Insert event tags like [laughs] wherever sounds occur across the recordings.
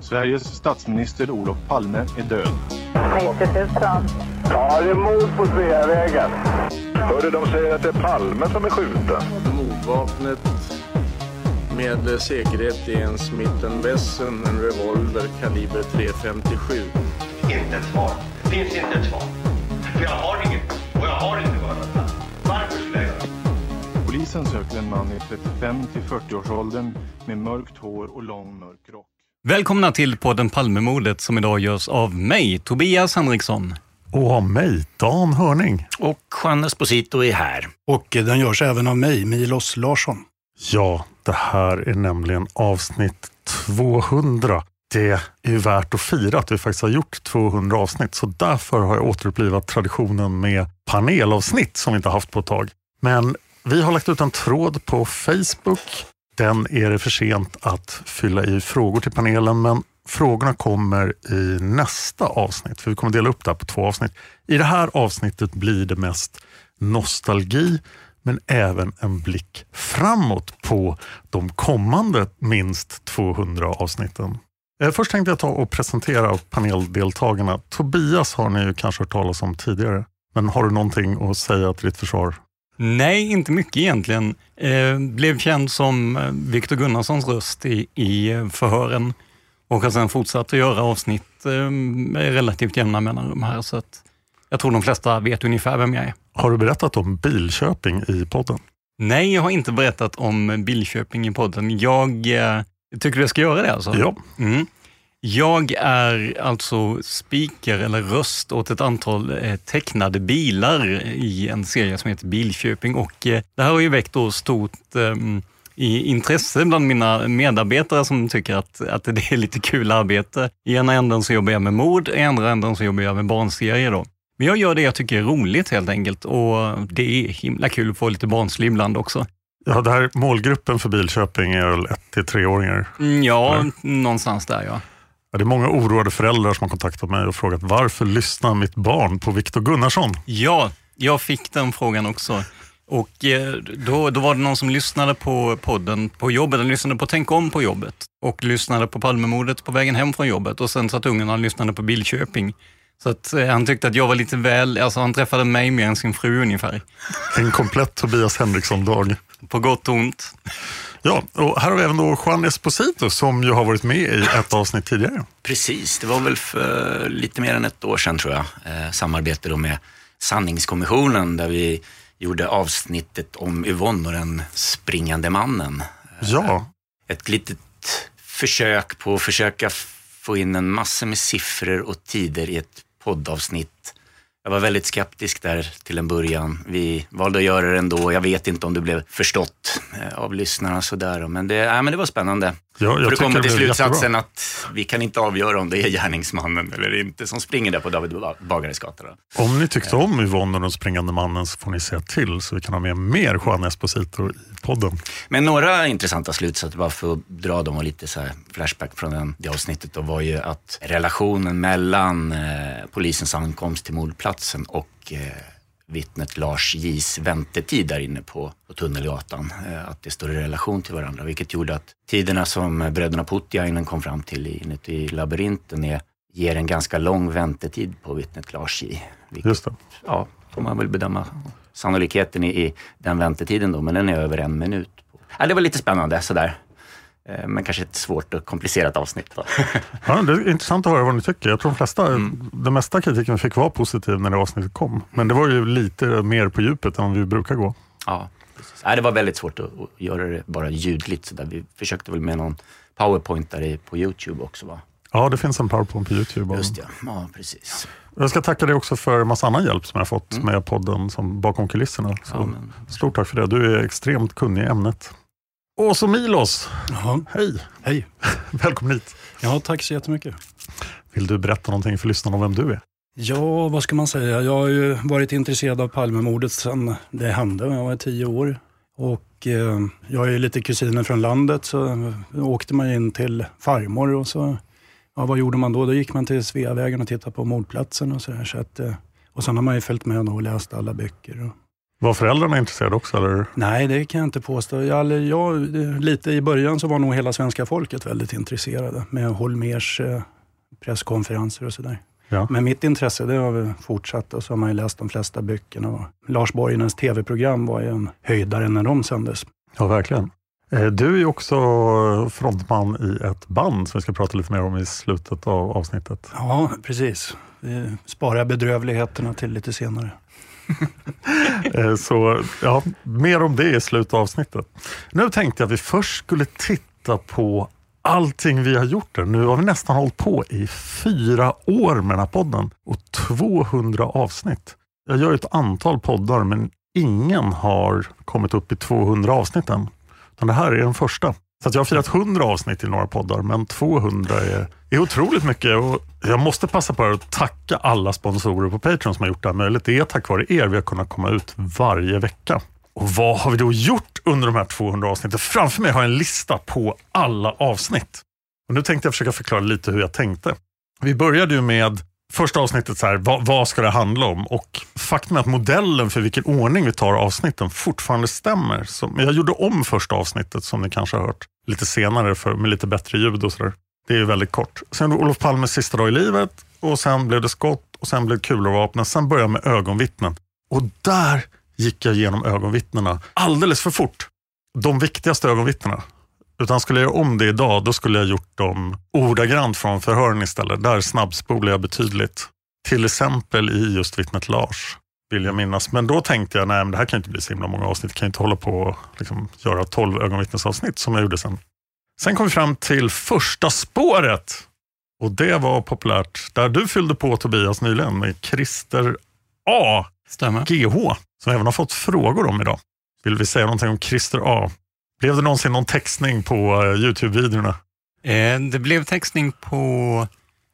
Sveriges statsminister Olof Palme är död. 90 000. Ja, det är mord på Sveavägen. Hörde de säger att det är Palme som är skjuten. Mordvapnet med säkerhet är en Smith Wesson, en revolver kaliber .357. Inte ett svar. Det finns inte ett svar. För jag har inget. Och jag har inte varit Varför skulle jag göra Polisen söker en man i 35 till 40-årsåldern med mörkt hår och lång mörk rock. Välkomna till podden Palmemordet som idag görs av mig, Tobias Henriksson. Och av mig, Dan Hörning. Och Juan Esposito är här. Och den görs även av mig, Milos Larsson. Ja, det här är nämligen avsnitt 200. Det är ju värt att fira att vi faktiskt har gjort 200 avsnitt, så därför har jag återupplivat traditionen med panelavsnitt som vi inte haft på ett tag. Men vi har lagt ut en tråd på Facebook. Den är det för sent att fylla i frågor till panelen, men frågorna kommer i nästa avsnitt, för vi kommer dela upp det här på två avsnitt. I det här avsnittet blir det mest nostalgi, men även en blick framåt på de kommande minst 200 avsnitten. Eh, först tänkte jag ta och presentera paneldeltagarna. Tobias har ni ju kanske hört talas om tidigare, men har du någonting att säga till ditt försvar? Nej, inte mycket egentligen. Eh, blev känd som Viktor Gunnarssons röst i, i förhören och har sedan fortsatt att göra avsnitt eh, med relativt jämna mellanrum här. Så att jag tror de flesta vet ungefär vem jag är. Har du berättat om Bilköping i podden? Nej, jag har inte berättat om Bilköping i podden. Jag eh, tycker du ska göra det alltså? Ja. Mm. Jag är alltså speaker eller röst åt ett antal eh, tecknade bilar i en serie som heter Bilköping och eh, det här har ju väckt då stort eh, i intresse bland mina medarbetare som tycker att, att det är lite kul arbete. I ena änden så jobbar jag med mord, i andra änden så jobbar jag med barnserier. Då. Men jag gör det jag tycker är roligt helt enkelt och det är himla kul att få lite barnslig ibland också. Ja, det här målgruppen för Bilköping är väl 1 till 3-åringar? Mm, ja, eller? någonstans där ja. Ja, det är många oroade föräldrar som har kontaktat mig och frågat varför lyssnar mitt barn på Viktor Gunnarsson? Ja, jag fick den frågan också. Och då, då var det någon som lyssnade på podden på jobbet, den lyssnade på Tänk om på jobbet och lyssnade på Palmemordet på vägen hem från jobbet och sen satt ungarna och lyssnade på Bilköping. Så att han tyckte att jag var lite väl, alltså han träffade mig mer än sin fru ungefär. En komplett Tobias Henriksson-dag. På gott och ont. Ja, och här har vi även då Juan Esposito som ju har varit med i ett avsnitt tidigare. Precis, det var väl för lite mer än ett år sedan tror jag. Eh, samarbete då med Sanningskommissionen där vi gjorde avsnittet om Yvonne och den springande mannen. Ja. Ett litet försök på att försöka få in en massa med siffror och tider i ett poddavsnitt. Jag var väldigt skeptisk där till en början. Vi valde att göra det ändå. Jag vet inte om det blev förstått eh, av lyssnarna sådär. Men det, äh, men det var spännande. Ja, För du kommer till slutsatsen att vi kan inte avgöra om det är gärningsmannen eller inte som springer där på David Bagares gata. Om ni tyckte om Yvonne och den springande mannen så får ni säga till så vi kan ha med mer Juan Esposito i podden. Men några intressanta slutsatser, bara för att dra dem och lite så flashback från den, det avsnittet, då, var ju att relationen mellan eh, polisens ankomst till mordplatsen och eh, vittnet Lars J's väntetid där inne på, på Tunnelgatan, eh, att det står i relation till varandra, vilket gjorde att tiderna som bröderna Putiainen kom fram till inuti labyrinten är, ger en ganska lång väntetid på vittnet Lars J. Vilket, Just det. Ja, får man väl bedöma sannolikheten i, i den väntetiden då, men den är över en minut. Ja, det var lite spännande sådär. Eh, Men kanske ett svårt och komplicerat avsnitt. Ja, det är intressant att höra vad ni tycker. Jag tror de flesta, Mm. den mesta kritiken vi fick var positiv när det avsnittet kom. Men det var ju lite mer på djupet än vi brukar gå. Ja, precis. Nej, det var väldigt svårt att, göra det bara ljudligt. Så där. Vi försökte väl med någon powerpoint där på Youtube också. Va? Ja, det finns en powerpoint på Youtube. Just ja, ja precis. Jag ska tacka dig också för massa annan hjälp som jag har fått med podden som bakom kulisserna. Så Mm. Ja, men- Stort tack för det. Du är extremt kunnig i ämnet. Och så Milos, Jaha. hej! Hej. [laughs] Välkommen hit. Ja, tack så jättemycket. Vill du berätta någonting för lyssnarna om vem du är? Ja, vad ska man säga? Jag har ju varit intresserad av Palmemordet sedan det hände. Jag var tio år. Och eh, jag är lite kusiner från landet så åkte man in till farmor och så, ja vad gjorde man då? Då gick man till Sveavägen och tittade på mordplatsen och sådär. Så att, eh, och sen har man ju följt med och läst alla böcker. Och, Var föräldrarna intresserade också? Eller? Nej, det kan jag inte påstå. Jag, jag, lite i början så var nog hela svenska folket väldigt intresserade med Holmers eh, presskonferenser och sådär. Ja. Men mitt intresse det har fortsatt och så har man ju läst de flesta böckerna. Och Lars Borgenens tv-program var ju en höjdare när de sändes. Ja, verkligen. Eh, Du är ju också frontman i ett band som vi ska prata lite mer om i slutet av avsnittet. Ja, precis. Vi sparar bedrövligheterna till lite senare. [laughs] Eh, så ja, mer om det i slutet av avsnittet. Nu tänkte jag att vi först skulle titta på allting vi har gjort. Där. Nu har vi nästan hållit på i fyra år med den här podden och 200 avsnitt. Jag gör ett antal poddar men ingen har kommit upp i 200 avsnitt än. Utan det här är den första. Så att jag har firat 100 avsnitt i några poddar men 200 är, är otroligt mycket. Och jag måste passa på att tacka alla sponsorer på Patreon som har gjort det här möjligt. Det är tack vare er vi har kunnat komma ut varje vecka. Och vad har vi då gjort under de här 200 avsnitten? Framför mig har jag en lista på alla avsnitt. Och nu tänkte jag försöka förklara lite hur jag tänkte. Vi började ju med första avsnittet, så här, vad, vad ska det handla om? Och faktum är att modellen för vilken ordning vi tar avsnitten fortfarande stämmer. Så, men jag gjorde om första avsnittet som ni kanske har hört lite senare för, med lite bättre ljud och sådär. Det är ju väldigt kort. Sen var Olof Palmes sista dag i livet och sen blev det skott och sen blev det kulorvapnen. Sen började jag med ögonvittnen. Och där gick jag igenom ögonvittnena alldeles för fort. De viktigaste ögonvittnena. Utan skulle jag göra om det idag, då skulle jag gjort dem ordagrant från förhören istället. Där snabbspolar jag betydligt. Till exempel i just vittnet Lars, vill jag minnas. Men då tänkte jag, nej men det här kan inte bli så himla många avsnitt. Jag kan inte hålla på och liksom göra 12 ögonvittnesavsnitt som jag gjorde sen. Sen kom vi fram till första spåret. Och det var populärt. Där du fyllde på Tobias nyligen med Christer A. Stämmer. GH. Som även har fått frågor om idag. Vill vi säga någonting om Christer A? Blev det någonsin någon textning på eh, Youtube-videorna? Eh, det blev textning på,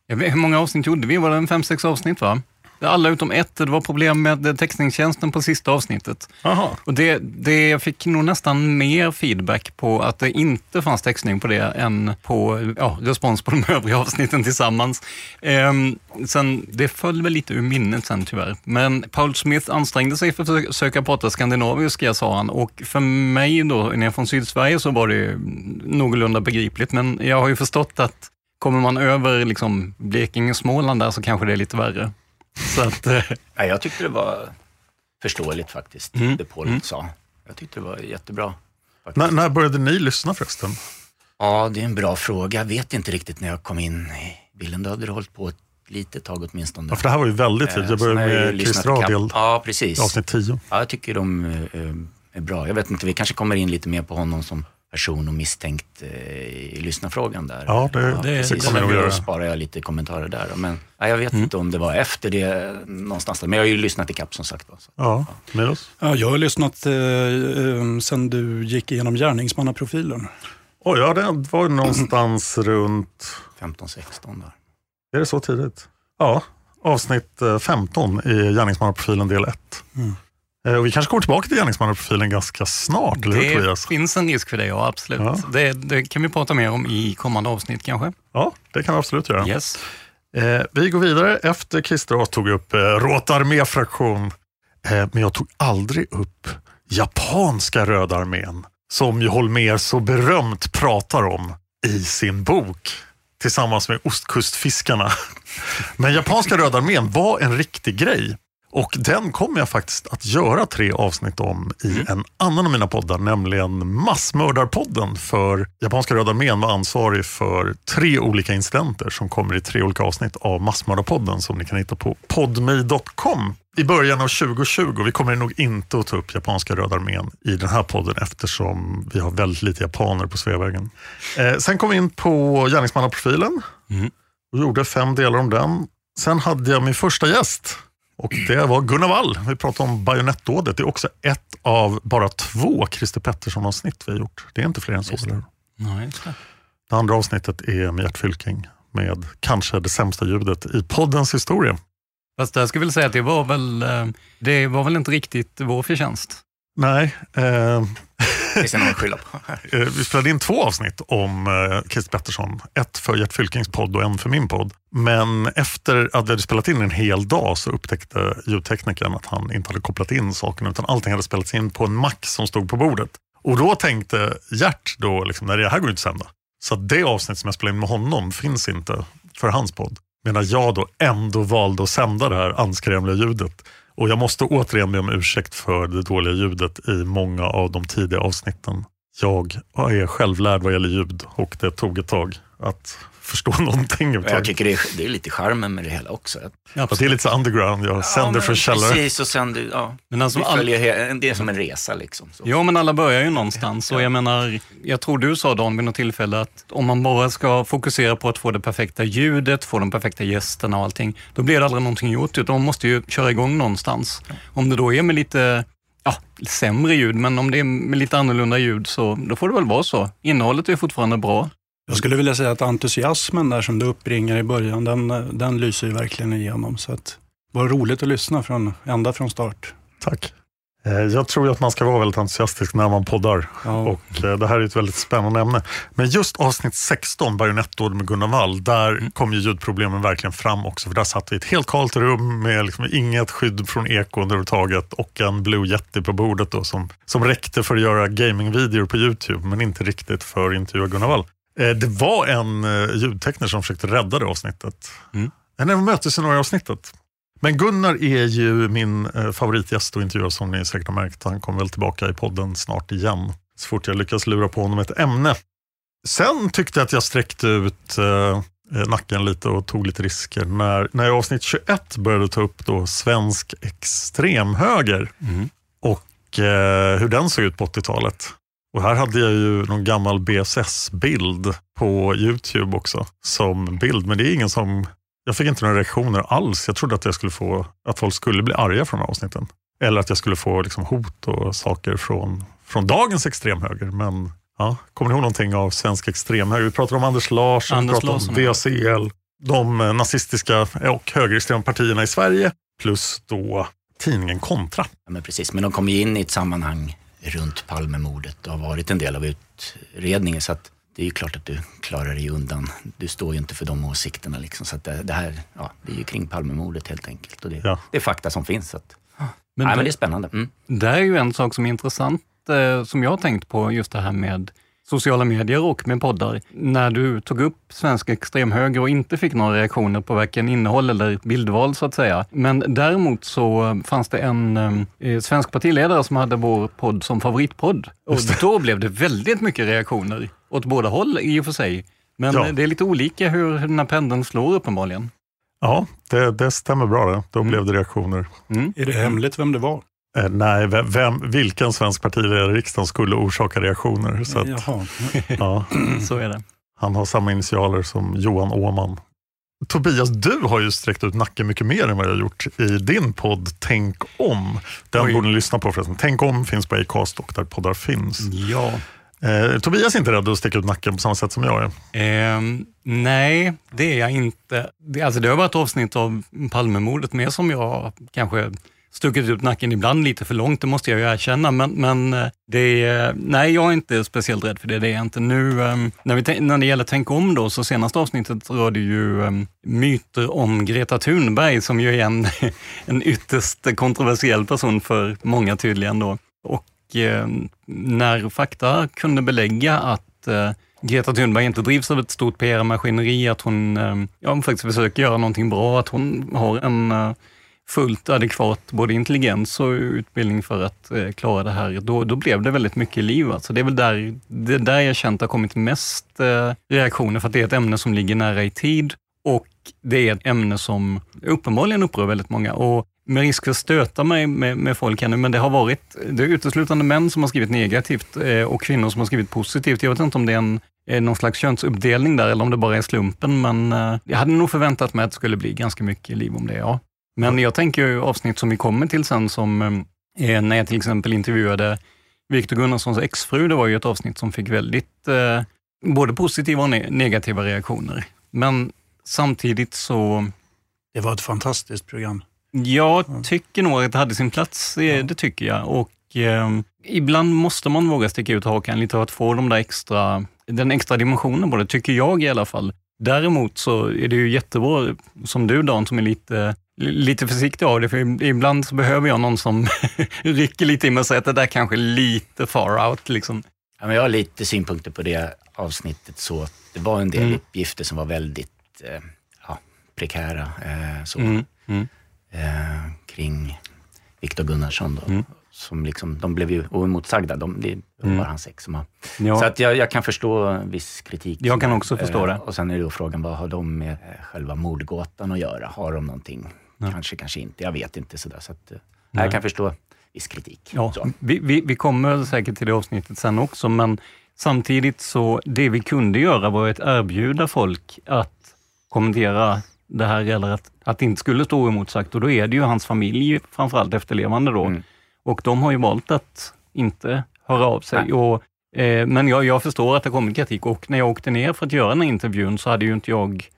jag vet, hur många avsnitt gjorde vi? Var det en fem, sex avsnitt va? Alla utom ett, det var problem med textningstjänsten på sista avsnittet. Aha. Och det, det, jag fick nog nästan mer feedback på att det inte fanns textning på det än på ja, respons på de [laughs] övriga avsnitten tillsammans. Ehm, sen, det föll väl lite ur minnet sen tyvärr. Men Paul Smith ansträngde sig för att försöka prata skandinaviska sa han och för mig då, när jag är från Sydsverige så var det någorlunda begripligt. Men jag har ju förstått att kommer man över liksom Blekinge, Småland där så kanske det är lite värre. Så att, eh, Ja, jag tyckte det var förståeligt faktiskt, Mm. det Paul sa. Jag tyckte det var jättebra. När, när började ni lyssna förresten? Ja, det är en bra fråga. Jag vet inte riktigt när jag kom in i bilden. Då hade det hållit på ett litet tag åtminstone. Ja, för det här var ju väldigt Eh, tidigt. Jag började med lyssnat Christer på Kap- Adel, Ja, precis. avsnitt 10. Ja, jag tycker de eh, är bra. Jag vet inte, vi kanske kommer in lite mer på honom som person och misstänkt eh, i lyssnarfrågan där. Ja, det- det precis. kommer att göra. sparar jag lite kommentarer där. då. Men ja, jag vet inte om det var efter det någonstans. där. Men jag har ju lyssnat i kapp som sagt. Då, så. Ja, Milos? Ja, jag har lyssnat eh, eh, sen du gick igenom gärningsmannaprofilen. Oj, ja, det var någonstans [clears throat] runt... 15-16 där. Är det så tidigt? Ja, avsnitt eh, 15 i Gärningsmannaprofilen del 1. Mm. Eh, Och vi kanske kommer tillbaka till Gärningsmannaprofilen ganska snart, eller hur Det finns en risk för det, ja absolut. Ja. Det, det kan vi prata mer om i kommande avsnitt kanske. Ja, det kan vi absolut göra. Yes. Eh, vi går vidare efter Christer A tog upp eh, Råta arméfraktion. Eh, men jag tog aldrig upp japanska Röda armén som ju Holmér så berömt pratar om i sin bok tillsammans med ostkustfiskarna. [laughs] Men japanska Röda armén var en riktig grej. Och den kommer jag faktiskt att göra tre avsnitt om i en annan av mina poddar, nämligen Massmördarpodden. För japanska Röda armén var ansvarig för tre olika incidenter som kommer i tre olika avsnitt av Massmördarpodden som ni kan hitta på podme.com i början av 2020. Vi kommer nog inte att ta upp japanska Röda armén i den här podden eftersom vi har väldigt lite japaner på Sveavägen. Eh, sen kom vi in på gärningsmannaprofilen och gjorde fem delar om den. Sen hade jag min första gäst och det var Gunnar Wall. Vi pratade om bajonettdådet. Det är också ett av bara två Christer Pettersson-avsnitt vi har gjort. Det är inte fler än så. Eller? Det. Det andra avsnittet är med Gert Fylking med kanske det sämsta ljudet i poddens historia. Fast jag skulle vilja säga att det var väl, eh, det var väl inte riktigt vår förtjänst. Nej. Eh, Finns det någon att skylla på? [laughs] Eh, Vi spelade in två avsnitt om eh, Christer Pettersson. Ett för Gert Fylkings podd och en för min podd. Men efter att vi hade spelat in en hel dag så upptäckte ljudteknikern att han inte hade kopplat in sakerna utan allting hade spelats in på en Mac som stod på bordet. Och då tänkte Gert då, liksom, när det här går inte sända. Så det avsnitt som jag spelade in med honom finns inte för hans podd. Medan jag då ändå valde att sända det här anskrämliga ljudet. Och jag måste återigen be om ursäkt för det dåliga ljudet i många av de tidiga avsnitten. Jag är självlärd vad gäller ljud och det tog ett tag att förstå [laughs] någonting. Och Jag tycker det är, det är lite charmen med det hela också. Ja, det är lite så underground, jag sänder men från källare. Precis, och sen du, ja. Men alltså all- följer, det är som en resa liksom. Så. Ja, men alla börjar ju någonstans. Och jag menar, jag tror du sa Dan vid något tillfälle att om man bara ska fokusera på att få det perfekta ljudet, få de perfekta gästerna och allting, då blir det aldrig någonting gjort. Utan man måste ju köra igång någonstans. Om det då är med lite ja, sämre ljud, men om det är med lite annorlunda ljud så då får det väl vara så. Innehållet är fortfarande bra. Jag skulle vilja säga att entusiasmen där som du uppringar i början, den, den lyser ju verkligen igenom. Så att, var roligt att lyssna från, ända från start. Tack. Eh, Jag tror att man ska vara väldigt entusiastisk när man poddar. Och eh, det här är ett väldigt spännande ämne. Men just avsnitt 16, Bajonettdåd med Gunnar Wall, där kom ju ljudproblemen verkligen fram också. För där satt vi i ett helt kallt rum med liksom inget skydd från ekon överhuvudtaget och en Blue Yeti på bordet då, som, som räckte för att göra gamingvideor på Youtube men inte riktigt för att intervjua Gunnar Wall. Eh, Det var en eh, ljudtekniker som försökte rädda det avsnittet. Mm. Det var mötesscenario-avsnittet. Men Gunnar är ju min eh, favoritgäst att intervjua som ni säkert har märkt. Han kommer väl tillbaka i podden snart igen. Så fort jag lyckas lura på honom ett ämne. Sen tyckte jag att jag sträckte ut eh, eh, nacken lite och tog lite risker. När, när jag i avsnitt 21 började ta upp då svensk extremhöger och eh, hur den såg ut på 80-talet. Och här hade jag ju någon gammal BSS-bild på Youtube också som bild. Men det är ingen som jag fick inte några reaktioner alls. Jag trodde att jag skulle få att folk skulle bli arga från avsnitten. Eller att jag skulle få liksom, hot och saker från, från dagens extremhöger. Men ja, kommer ni ihåg någonting av svensk extremhöger? Vi pratar om Anders Larsson, Anders vi pratar Larsson, om. VCL, de eh, nazistiska och högerextrema partierna i Sverige. Plus då tidningen Kontra. Ja, men precis, men de kom ju in i ett sammanhang runt Palmemordet och har varit en del av utredningen. Så att det är ju klart att du klarar dig undan. Du står ju inte för de åsikterna. Liksom, så att det, det här ja, det är ju kring Palmemordet helt enkelt. Och det, Ja. det är fakta som finns. Så att, Men men, nej, det- men det är spännande. Mm. Det är ju en sak som är intressant, eh, som jag har tänkt på, just det här med sociala medier och med poddar. När du tog upp svensk extremhöger och inte fick några reaktioner på varken innehåll eller bildval så att säga. Men däremot så fanns det en eh, svensk partiledare som hade vår podd som favoritpodd. Och då blev det väldigt mycket reaktioner åt båda håll i och för sig. Men Ja. eh, det är lite olika hur den här pendeln slår uppenbarligen. Ja, det, det stämmer bra det. Då blev det reaktioner. Är det hemligt vem det var? Eh, nej, vem, vem, vilken svensk partiledare i riksdagen skulle orsaka reaktioner? Så att, Jaha. ja, [clears throat] Så är det. han har samma initialer som Johan Åman. Tobias, du har ju sträckt ut nacken mycket mer än vad jag har gjort i din podd Tänk om. Den Oj. borde ni lyssna på förresten. Tänk om finns på Acast och där poddar finns. Ja. Eh, Tobias är inte rädd att sticka ut nacken på samma sätt som jag är. Eh, nej, det är jag inte. Det, alltså det har varit avsnitt av Palmemordet med som jag kanske stuckit ut nacken ibland lite för långt, det måste jag ju erkänna. Men, men eh, det är, nej, jag är inte speciellt rädd för det. Det är jag inte. Nu, ehm, när, vi, när det gäller Tänk om då, så senaste avsnittet rörde ju ehm, myter om Greta Thunberg, som ju är en, [laughs] en ytterst kontroversiell person för många tydligen då. Och ehm, när fakta kunde belägga att eh, Greta Thunberg inte drivs av ett stort PR-maskineri, att hon, ja, faktiskt försöker göra någonting bra, att hon har en uh, fullt adekvat både intelligens och utbildning för att eh, klara det här, då, då blev det väldigt mycket liv. Alltså det är väl där, det där jag känt har kommit mest eh, reaktioner, för att det är ett ämne som ligger nära i tid och det är ett ämne som uppenbarligen upprör väldigt många. Och med risk för att stöta mig med, med folk här nu, men det har varit det är uteslutande män som har skrivit negativt eh, och kvinnor som har skrivit positivt. Jag vet inte om det är en eh, någon slags könsuppdelning där eller om det bara är slumpen, men eh, jag hade nog förväntat mig att det skulle bli ganska mycket liv om det, ja. Men jag tänker ju avsnitt som vi kommer till sen, som eh, när jag till exempel intervjuade Viktor Gunnarssons exfru, det var ju ett avsnitt som fick väldigt eh, både positiva och ne negativa reaktioner. Men samtidigt så... Det var ett fantastiskt program. Jag tycker nog att det hade sin plats, ja. det tycker jag. Och eh, ibland måste man våga sticka ut hakan lite för att få de där extra, den extra dimensionen på det, tycker jag i alla fall. Däremot så är det ju jättebra, som du Dan, som är lite lite försiktig av det, för ibland så behöver jag någon som [laughs] rycker lite i mig och säger att det där kanske är lite far out. Liksom. Ja, men jag har lite synpunkter på det avsnittet. så Det var en del mm. uppgifter som var väldigt eh, ja, prekära eh, så, mm. Mm. Eh, kring Viktor Gunnarsson. Då. Mm. Som liksom, de blev ju oemotsagda. De, det var mm. hans ex som har... Ja. Så att jag, jag, kan förstå viss kritik. Jag kan också förstå det. Och sen är då frågan, vad har de med själva mordgåtan att göra? Har de någonting Ja. Kanske, kanske inte. Jag vet inte. Sådär, så att, eh, jag kan förstå viss kritik. Ja, vi, vi, vi, kommer säkert till det avsnittet sen också, men samtidigt så det vi kunde göra var att erbjuda folk att kommentera det här eller att, att det inte skulle stå oemotsagt och då är det ju hans familj, framförallt efterlevande då. Mm. Och de har ju valt att inte höra av sig. Och, eh, men jag, jag förstår att det kommit kritik och när jag åkte ner för att göra den här intervjun så hade ju inte jag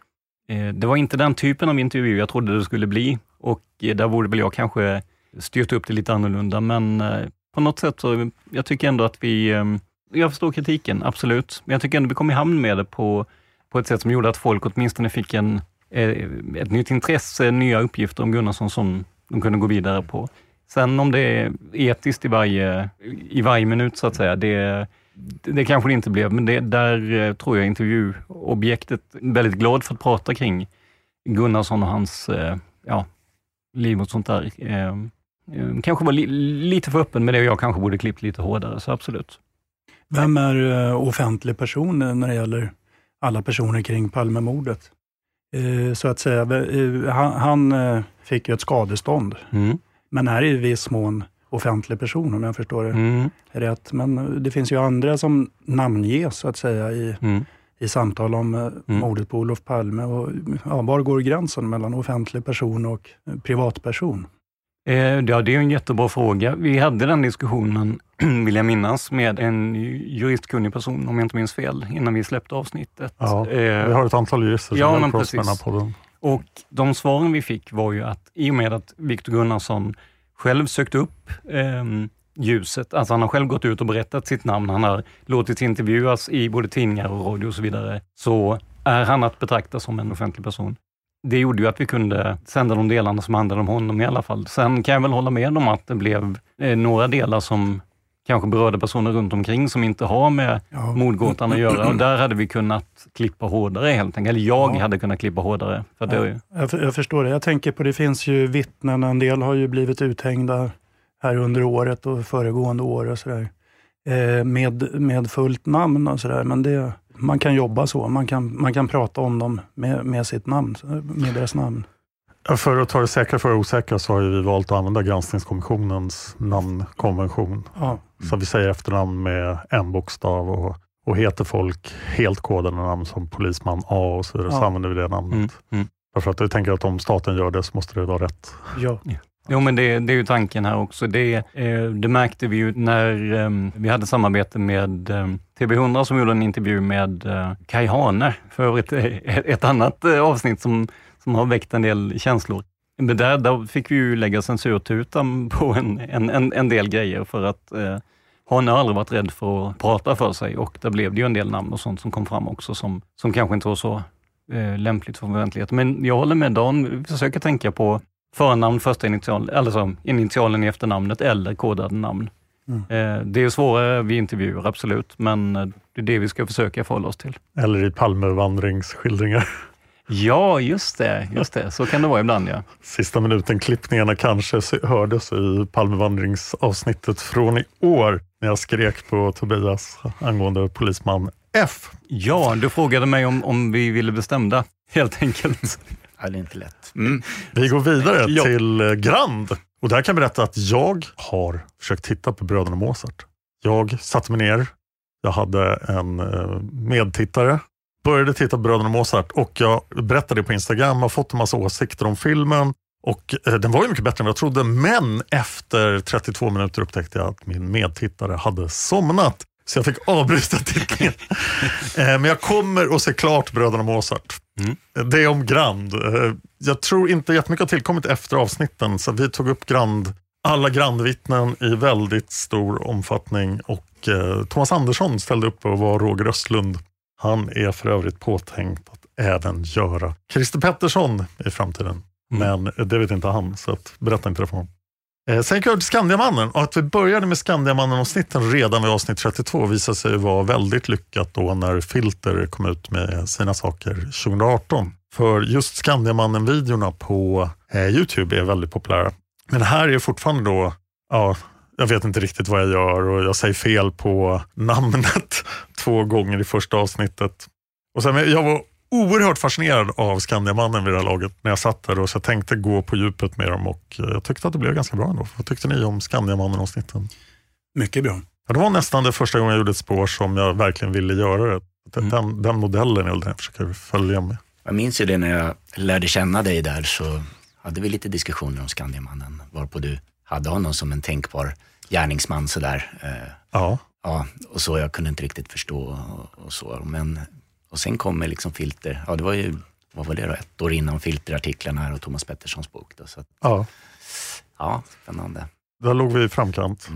Eh, det var inte den typen av intervju jag trodde det skulle bli. Och eh, där borde väl jag kanske styrt upp det lite annorlunda, men eh, på något sätt så, jag tycker ändå att vi, jag förstår kritiken, absolut, men jag tycker ändå vi kom i hamn med det på, på ett sätt som gjorde att folk åtminstone fick en, ett nytt intresse, nya uppgifter om Gunnarsson som de kunde gå vidare på. Sen om det är etiskt i varje, i varje minut så att säga, det, det kanske det inte blev, men det, där eh, tror jag intervjuobjektet väldigt glad för att prata kring Gunnarsson och hans eh, ja, liv och sånt där. Eh, kanske var li, lite för öppen med det och jag kanske borde klippt lite hårdare, så absolut. Vem är offentlig person när det gäller alla personer kring Palmemordet? Så att säga, han fick ju ett skadestånd, mm. men är i viss mån offentlig person om jag förstår det mm. rätt. Men det finns ju andra som namnges så att säga i, mm. i samtal om eh, mm. mordet på Olof Palme. Och, ja, var går gränsen mellan offentlig person och privatperson? Eh, ja, det är en jättebra fråga. Vi hade den diskussionen, [clears throat] vill jag minnas, med en juristkunnig person, om jag inte minns fel, innan vi släppte avsnittet. Ja, eh, vi har ett antal jurister som ja, hjälper oss med den här podden. Och de svaren vi fick var ju att i och med att Viktor Gunnarsson själv sökt upp eh, ljuset. Alltså han har själv gått ut och berättat sitt namn. Han har låtit intervjuas i både tidningar och radio och så vidare. Så är han att betrakta som en offentlig person. Det gjorde ju att vi kunde sända de delarna som handlade om honom i alla fall. Sen kan jag väl hålla med om att det blev eh, några delar som kanske berörda personer runt omkring som inte har med ja. mordgåtan att göra. Och där hade vi kunnat klippa hårdare helt enkelt. Eller jag ja. hade kunnat klippa hårdare. För det ja. jag, jag förstår det. Jag tänker på, det finns ju vittnen, en del har ju blivit uthängda här under året och föregående år och sådär. Eh, med, med fullt namn och sådär. Men det, man kan jobba så. Man kan, man kan prata om dem med, med sitt namn, med deras namn. För att ta det säkra för det osäkra så har vi valt att använda granskningskommissionens namnkonvention. Ja. Så vi säger efternamn med en bokstav och, och heter folk helt kodade namn som polisman A och så vidare, ja. så använder vi det namnet. Mm. Mm. Därför att jag tänker att om staten gör det så måste det vara rätt. Ja. Jo, men det, det är ju tanken här också. Det, eh, det märkte vi ju när eh, vi hade samarbete med eh, TV100 som gjorde en intervju med eh, Kai Hane, för övrigt ett, [laughs] ett annat eh, avsnitt som, som har väckt en del känslor. Men där, där fick vi ju lägga censurtutan på en, en, en, en del grejer för att eh, Hane har aldrig varit rädd för att prata för sig och där blev det ju en del namn och sånt som kom fram också som, som kanske inte var så eh, lämpligt för offentligheten. Men jag håller med Dan, vi försöker tänka på förnamn, första initial, alltså initialen i efternamnet eller kodade namn. Mm. Eh, det är svårare vid intervjuer, absolut, men det är det vi ska försöka förhålla oss till. Eller i Palmevandringsskildringar. [laughs] Ja, just det. Just det. Så kan det vara ibland, ja. Sista minuten-klippningarna kanske hördes i Palmevandringsavsnittet från i år när jag skrek på Tobias angående polisman F. Ja, du frågade mig om, om vi ville bestämda, helt enkelt. [laughs] Ja, det är inte lätt. Mm. Vi går vidare Ja. till eh, Grand. Och där kan jag berätta att jag har försökt titta på Bröderna Mozart. Jag satte mig ner, jag hade en eh, medtittare, började titta på Bröderna Mozart och jag berättade det på Instagram, har fått en massa åsikter om filmen. Och eh, Den var ju mycket bättre än vad jag trodde, men efter 32 minuter upptäckte jag att min medtittare hade somnat. Så jag fick avbryta tittningen. [laughs] Eh, Men jag kommer att se klart Bröderna Mozart. Det är om Grand. Eh, Jag tror inte jättemycket har tillkommit efter avsnitten, så vi tog upp Grand, alla Grandvittnen i väldigt stor omfattning och eh, Thomas Andersson ställde upp och var Roger Östlund. Han är för övrigt påtänkt att även göra Christer Pettersson i framtiden. Men det vet inte han, så att, berätta inte det för honom. Eh, sen gick jag till Skandiamannen och att vi började med Skandiamannen-avsnitten redan vid avsnitt 32 visade sig vara väldigt lyckat då när Filter kom ut med sina saker 2018. För just Skandiamannen-videorna på eh, Youtube är väldigt populära. Men här är fortfarande då, ja, jag vet inte riktigt vad jag gör och jag säger fel på namnet [laughs] två gånger i första avsnittet. Och sen, jag var oerhört fascinerad av Skandiamannen vid det här laget när jag satt där och så jag tänkte gå på djupet med dem och eh, jag tyckte att det blev ganska bra ändå. Vad tyckte ni om Skandiamannen-avsnitten? Mycket bra. Ja, det var nästan det första gången jag gjorde ett spår som jag verkligen ville göra det. Den, den modellen är den jag försöker följa med. Jag minns ju det när jag lärde känna dig där så hade vi lite diskussioner om Skandiamannen varpå du hade honom som en tänkbar gärningsman sådär. Eh, Ja. Ja, och så jag kunde inte riktigt förstå och, och så. Men, och sen kommer liksom Filter, ja det var ju, vad var det då, ett år innan Filterartiklarna här och Thomas Petterssons bok. Då, så att, Ja, ja, spännande. där låg vi i framkant.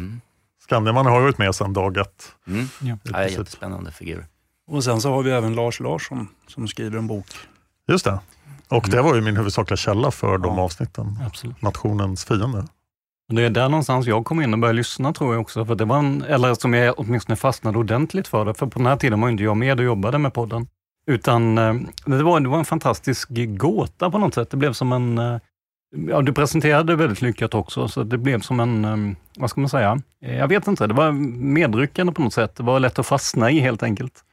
Skandiamannen har varit med sedan dag ett. Mm. Ja, princip. jättespännande figur. Och sen så har vi även Lars Larsson som skriver en bok. Just det. Och det var ju min huvudsakliga källa för de avsnitten. Absolut. Nationens fiende. Det är där någonstans jag kom in och började lyssna tror jag också. För det var en, eller som jag åtminstone fastnade ordentligt för det. För på den här tiden var inte jag med och jobbade med podden. Utan eh, det var, det var en fantastisk gåta på något sätt. Det blev som en... Eh, ja, du presenterade det väldigt lyckat också, så det blev som en, eh, vad ska man säga? Jag vet inte, det var medryckande på något sätt. Det var lätt att fastna i helt enkelt.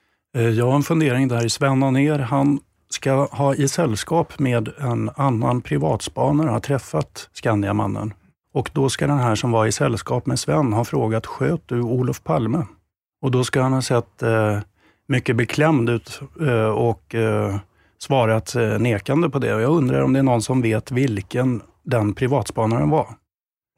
Jag har en fundering där. Sven Anér, han ska ha i sällskap med en annan privatspanare, har träffat Skandiamannen. Och då ska den här som var i sällskap med Sven ha frågat, sköt du Olof Palme? Och då ska han ha sett eh, mycket beklämd ut eh, och eh, svarat eh, nekande på det. Och jag undrar om det är någon som vet vilken den privatspanaren var.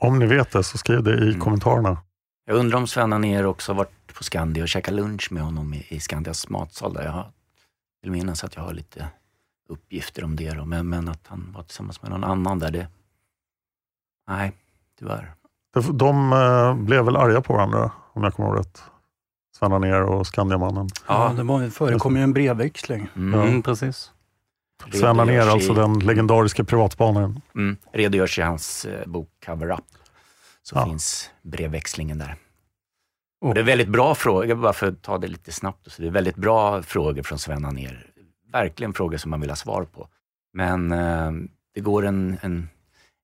Om ni vet det så skriv det i kommentarerna. Jag undrar om Sven ner också varit på Skandia och käkat lunch med honom i, i Skandias matsal. Där jag har, vill minnas att jag har lite uppgifter om det. Då. Men, men att han var tillsammans med någon annan där, det... Nej, tyvärr. De, de eh, blev väl arga på varandra, om jag kommer ihåg rätt. Sven Anér och Skandiamannen. Ja, det var, förekom ju en brevväxling. Mm. precis. Sven Redogörs alltså den legendariska privatspanaren. Mm, redogörs i hans eh, bok Cover Up. Så Ja. finns brevväxlingen där. Och det är väldigt bra frågor, bara för att ta det lite snabbt. Så det är väldigt bra frågor från Sven ner. Verkligen frågor som man vill ha svar på. Men eh, det går en, en,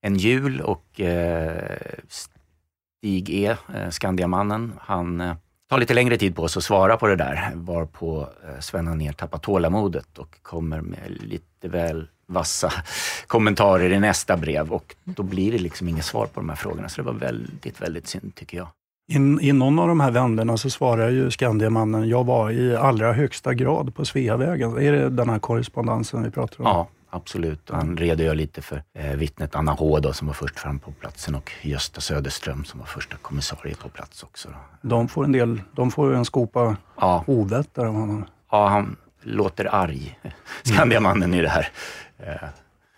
en jul och eh, Stig E, eh, Skandiamannen, han eh, tar lite längre tid på sig att svara på det där. Varpå eh, Sven ner tappar tålamodet och kommer med lite väl vassa [laughs] kommentarer i nästa brev. Och då blir det liksom inget svar på de här frågorna. Så det var väldigt, väldigt synd tycker jag. In, I någon av de här vänderna så svarar ju Skandiamannen, jag var i allra högsta grad på Sveavägen. Är det den här korrespondensen vi pratar om? Ja, absolut. Och han redogör lite för eh, vittnet Anna H då, som var först fram på platsen och Gösta Söderström som var första kommissarie på plats också. Då. De får en del, de får en skopa Ja. ovett där av honom. Ja, han låter arg, [laughs] Skandiamannen i det här, eh,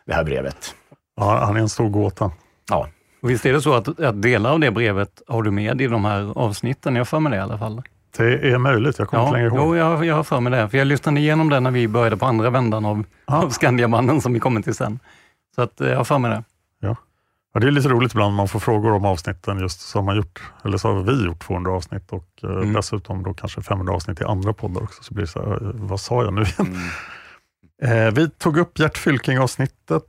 det här brevet. Ja, han är en stor gåta. Ja. Och visst är det så att, att delar av det brevet har du med i de här avsnitten? Jag för mig det i alla fall. Det är möjligt, jag kommer Ja, inte längre ihåg. jo, jag, jag har för mig det. För jag lyssnade igenom det när vi började på andra vändan av, av Skandiamannen som vi kommer till sen. Så att, eh, jag har för mig det. Ja. Ja, det är lite roligt ibland man får frågor om avsnitten just så har man gjort, eller så har vi gjort 200 avsnitt och eh, Mm. dessutom då kanske 500 avsnitt i andra poddar också. Så blir det så här, eh, vad sa jag nu igen? Mm. Eh, vi tog upp Gert Fylking-avsnittet.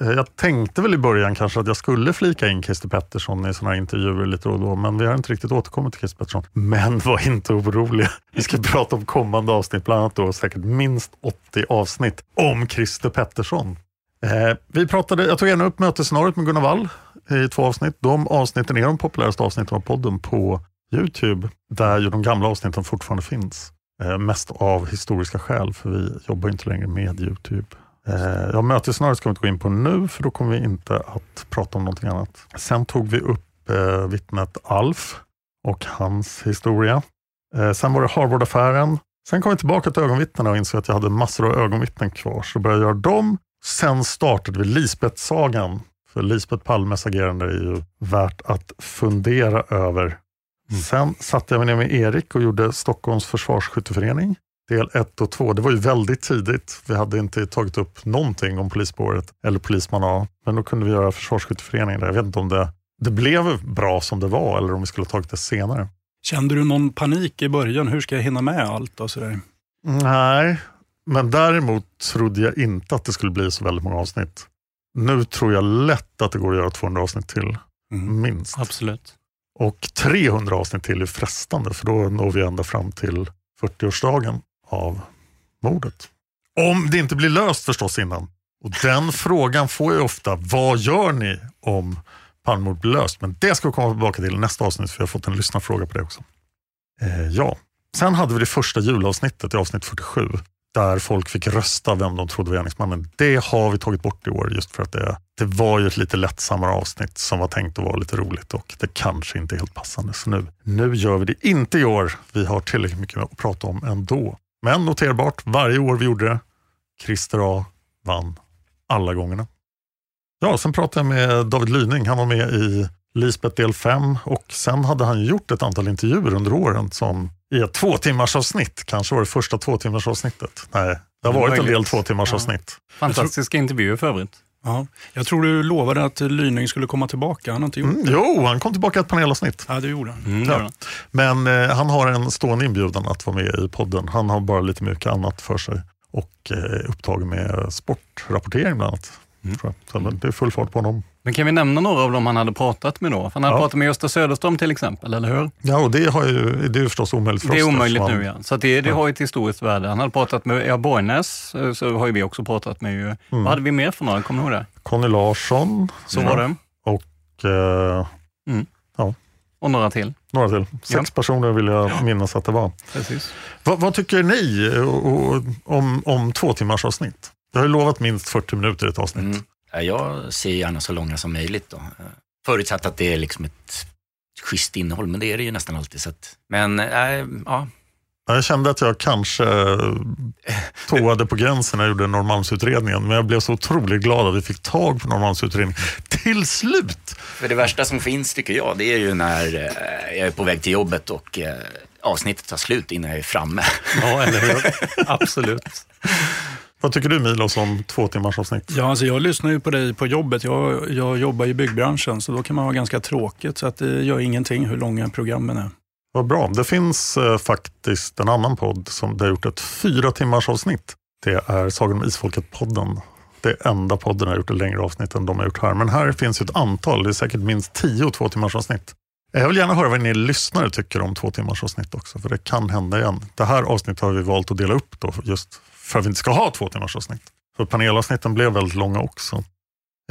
Eh, jag tänkte väl i början kanske att jag skulle flika in Christer Pettersson i sådana här intervjuer lite då och då, men vi har inte riktigt återkommit till Christer Pettersson. Men var inte oroliga. Vi ska prata om kommande avsnitt, bland annat då säkert minst 80 avsnitt om Christer Pettersson. Eh, vi pratade, jag tog gärna upp mötesscenariot med Gunnar Wall i två avsnitt. De avsnitten är de populäraste avsnitten av podden på Youtube, där ju de gamla avsnitten fortfarande finns. Eh, mest av historiska skäl, för vi jobbar inte längre med Youtube. Eh, ja, mötesscenariot ska vi inte gå in på nu, för då kommer vi inte att prata om någonting annat. Sen tog vi upp eh, vittnet Alf och hans historia. Eh, sen var det Harvard-affären. Sen kom vi tillbaka till ögonvittnena och insåg att jag hade massor av ögonvittnen kvar, så började jag göra dem. Sen startade vi Lisbeth-sagan. För Lisbeth Palmes agerande är ju värt att fundera över. Sen satte jag mig ner med Erik och gjorde Stockholms försvarsskytteförening. Del 1 och 2. Det var ju väldigt tidigt. Vi hade inte tagit upp någonting om polisspåret eller polisman A. Men då kunde vi göra försvarsskytteföreningen där. Jag vet inte om det, det blev bra som det var eller om vi skulle ha tagit det senare. Kände du någon panik i början? Hur ska jag hinna med allt och sådär? Nej, men däremot trodde jag inte att det skulle bli så väldigt många avsnitt. Nu tror jag lätt att det går att göra 200 avsnitt till, minst. Absolut. Och 300 avsnitt till är frestande, för då når vi ända fram till 40-årsdagen av mordet. Om det inte blir löst förstås innan. Och den frågan får jag ofta, vad gör ni om Palmemordet blir löst? Men det ska vi komma tillbaka till i nästa avsnitt, för jag har fått en lyssnarfråga på det också. Eh, ja, sen hade vi det första julavsnittet i avsnitt 47 där folk fick rösta vem de trodde var gärningsmannen. Det har vi tagit bort i år just för att det, det var ju ett lite lättsammare avsnitt som var tänkt att vara lite roligt och det kanske inte är helt passande. Så nu, nu gör vi det inte i år. Vi har tillräckligt mycket att prata om ändå. Men noterbart, varje år vi gjorde det, Christer A vann alla gångerna. Ja, sen pratade jag med David Lyning. Han var med i Lisbeth del 5 och sen hade han gjort ett antal intervjuer under åren som i ett två timmars avsnitt. Kanske var det första två timmars avsnittet. Nej, det har varit en del två timmars avsnitt. Fantastiska intervjuer för övrigt. Ja, jag tror du lovade att Lyning skulle komma tillbaka. Han har inte gjort Mm, det. jo, han kom tillbaka ett panelavsnitt. Ja, det gjorde han. Mm, Ja. Men eh, han har en stående inbjudan att vara med i podden. Han har bara lite mycket annat för sig och eh, upptagen med sportrapportering bland annat. Mm. Tror jag. Så men det är full fart på honom. Men kan vi nämna några av dem han hade pratat med då? För Han hade Ja. pratat med Gösta Söderström till exempel, eller hur? Ja, och det, har ju, det är ju förstås omöjligt för Det är oss. omöjligt nu ja. Så det, det har ju ett historiskt värde. Han hade pratat med ja, Borgnäs, eh, så har ju vi också pratat med. Ju. Mm. Vad hade vi mer för några? Kommer du ihåg det? Conny Larsson. Så Ja. var det. Och eh, Mm. ja, Och några till. några till. Sex personer vill jag minnas att det var. Precis. Vad, vad tycker ni och, och, om, om två timmars avsnitt? Jag har ju lovat minst 40 minuter i ett avsnitt. Mm. Ja, Jag ser gärna så långa som möjligt då. Förutsatt att det är liksom ett schysst innehåll, men det är det ju nästan alltid. Så att, men äh, ja, Ja, Jag kände att jag kanske eh, toade på gränsen när jag gjorde Norrmalmsutredningen, men jag blev så otroligt glad att vi fick tag på Norrmalmsutredningen till slut. för det värsta som finns tycker jag, det är ju när eh, jag är på väg till jobbet och avsnittet tar slut innan jag är framme. Ja, eller hur? Absolut. Vad tycker du Milos om två timmars avsnitt? Ja, alltså jag lyssnar ju på dig på jobbet. Jag, jag jobbar i byggbranschen, så då kan man ha ganska tråkigt. Så att det gör ingenting hur långa programmen är. Vad bra. Det finns eh, faktiskt en annan podd som det har gjort ett fyra timmars avsnitt. Det är Sagan om Isfolket-podden. Det är enda podden har gjort ett längre avsnitt än de har gjort här. Men här finns ju ett antal, det är säkert minst tio två timmars avsnitt. Jag vill gärna höra vad ni lyssnare tycker om två timmars avsnitt också, för det kan hända igen. Det här avsnittet har vi valt att dela upp då, just för att vi inte ska ha två timmars avsnitt. För panelavsnitten blev väldigt långa också.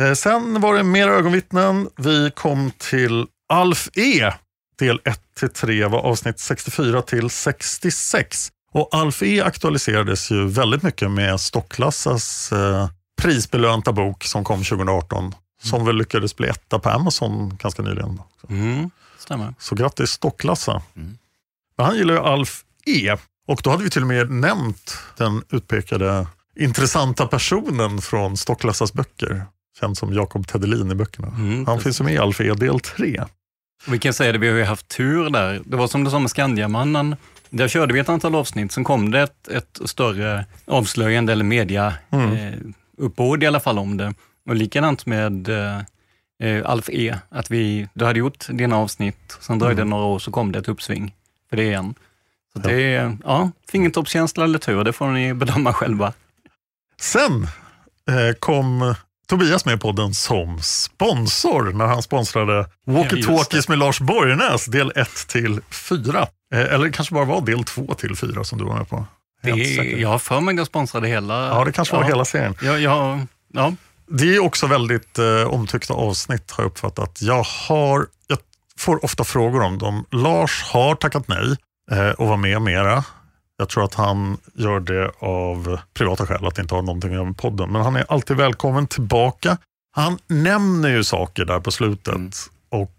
Eh, sen var det mer ögonvittnen. Vi kom till Alf E. Del 1-3 var avsnitt 64 till 66. Och Alf E aktualiserades ju väldigt mycket med Stocklassas eh, prisbelönta bok som kom 2018. Som väl lyckades bli etta på Amazon ganska nyligen. Mm, stämmer. Så grattis Stocklassa. Men han gillar ju Alf E. Och då hade vi till och med nämnt den utpekade intressanta personen från Stocklassas böcker. Känd som Jakob Tedelin i böckerna. han finns med i Alf E del 3. Vi kan säga det, vi har ju haft tur där. Det var som du sa med Skandiamannen. Där körde vi ett antal avsnitt, sen kom det ett, ett större avslöjande eller media Mm. eh, uppbåd i alla fall om det. Och likadant med eh, eh, Alf E, att vi, du hade gjort dina avsnitt, sen dröjde det Mm. några år så kom det ett uppsving för det igen. Så det är, ja, fingertoppskänsla eller tur, det får ni bedöma själva. Sen eh, kom Tobias med i podden som sponsor när han sponsrade Walkie Ja, Talkies just med Lars Borgnäs del 1 till 4. Eh, eller det kanske bara var del 2 till 4 som du var med på. Är, jag har för mig att jag sponsrade hela. Ja, det kanske var hela serien. Ja, ja, ja. Det är också väldigt eh, omtyckta avsnitt har jag uppfattat. Jag, har, jag får ofta frågor om dem. Lars har tackat nej och var med mera. Jag tror att han gör det av privata skäl, att det inte har någonting att göra med podden. Men han är alltid välkommen tillbaka. Han nämner ju saker där på slutet och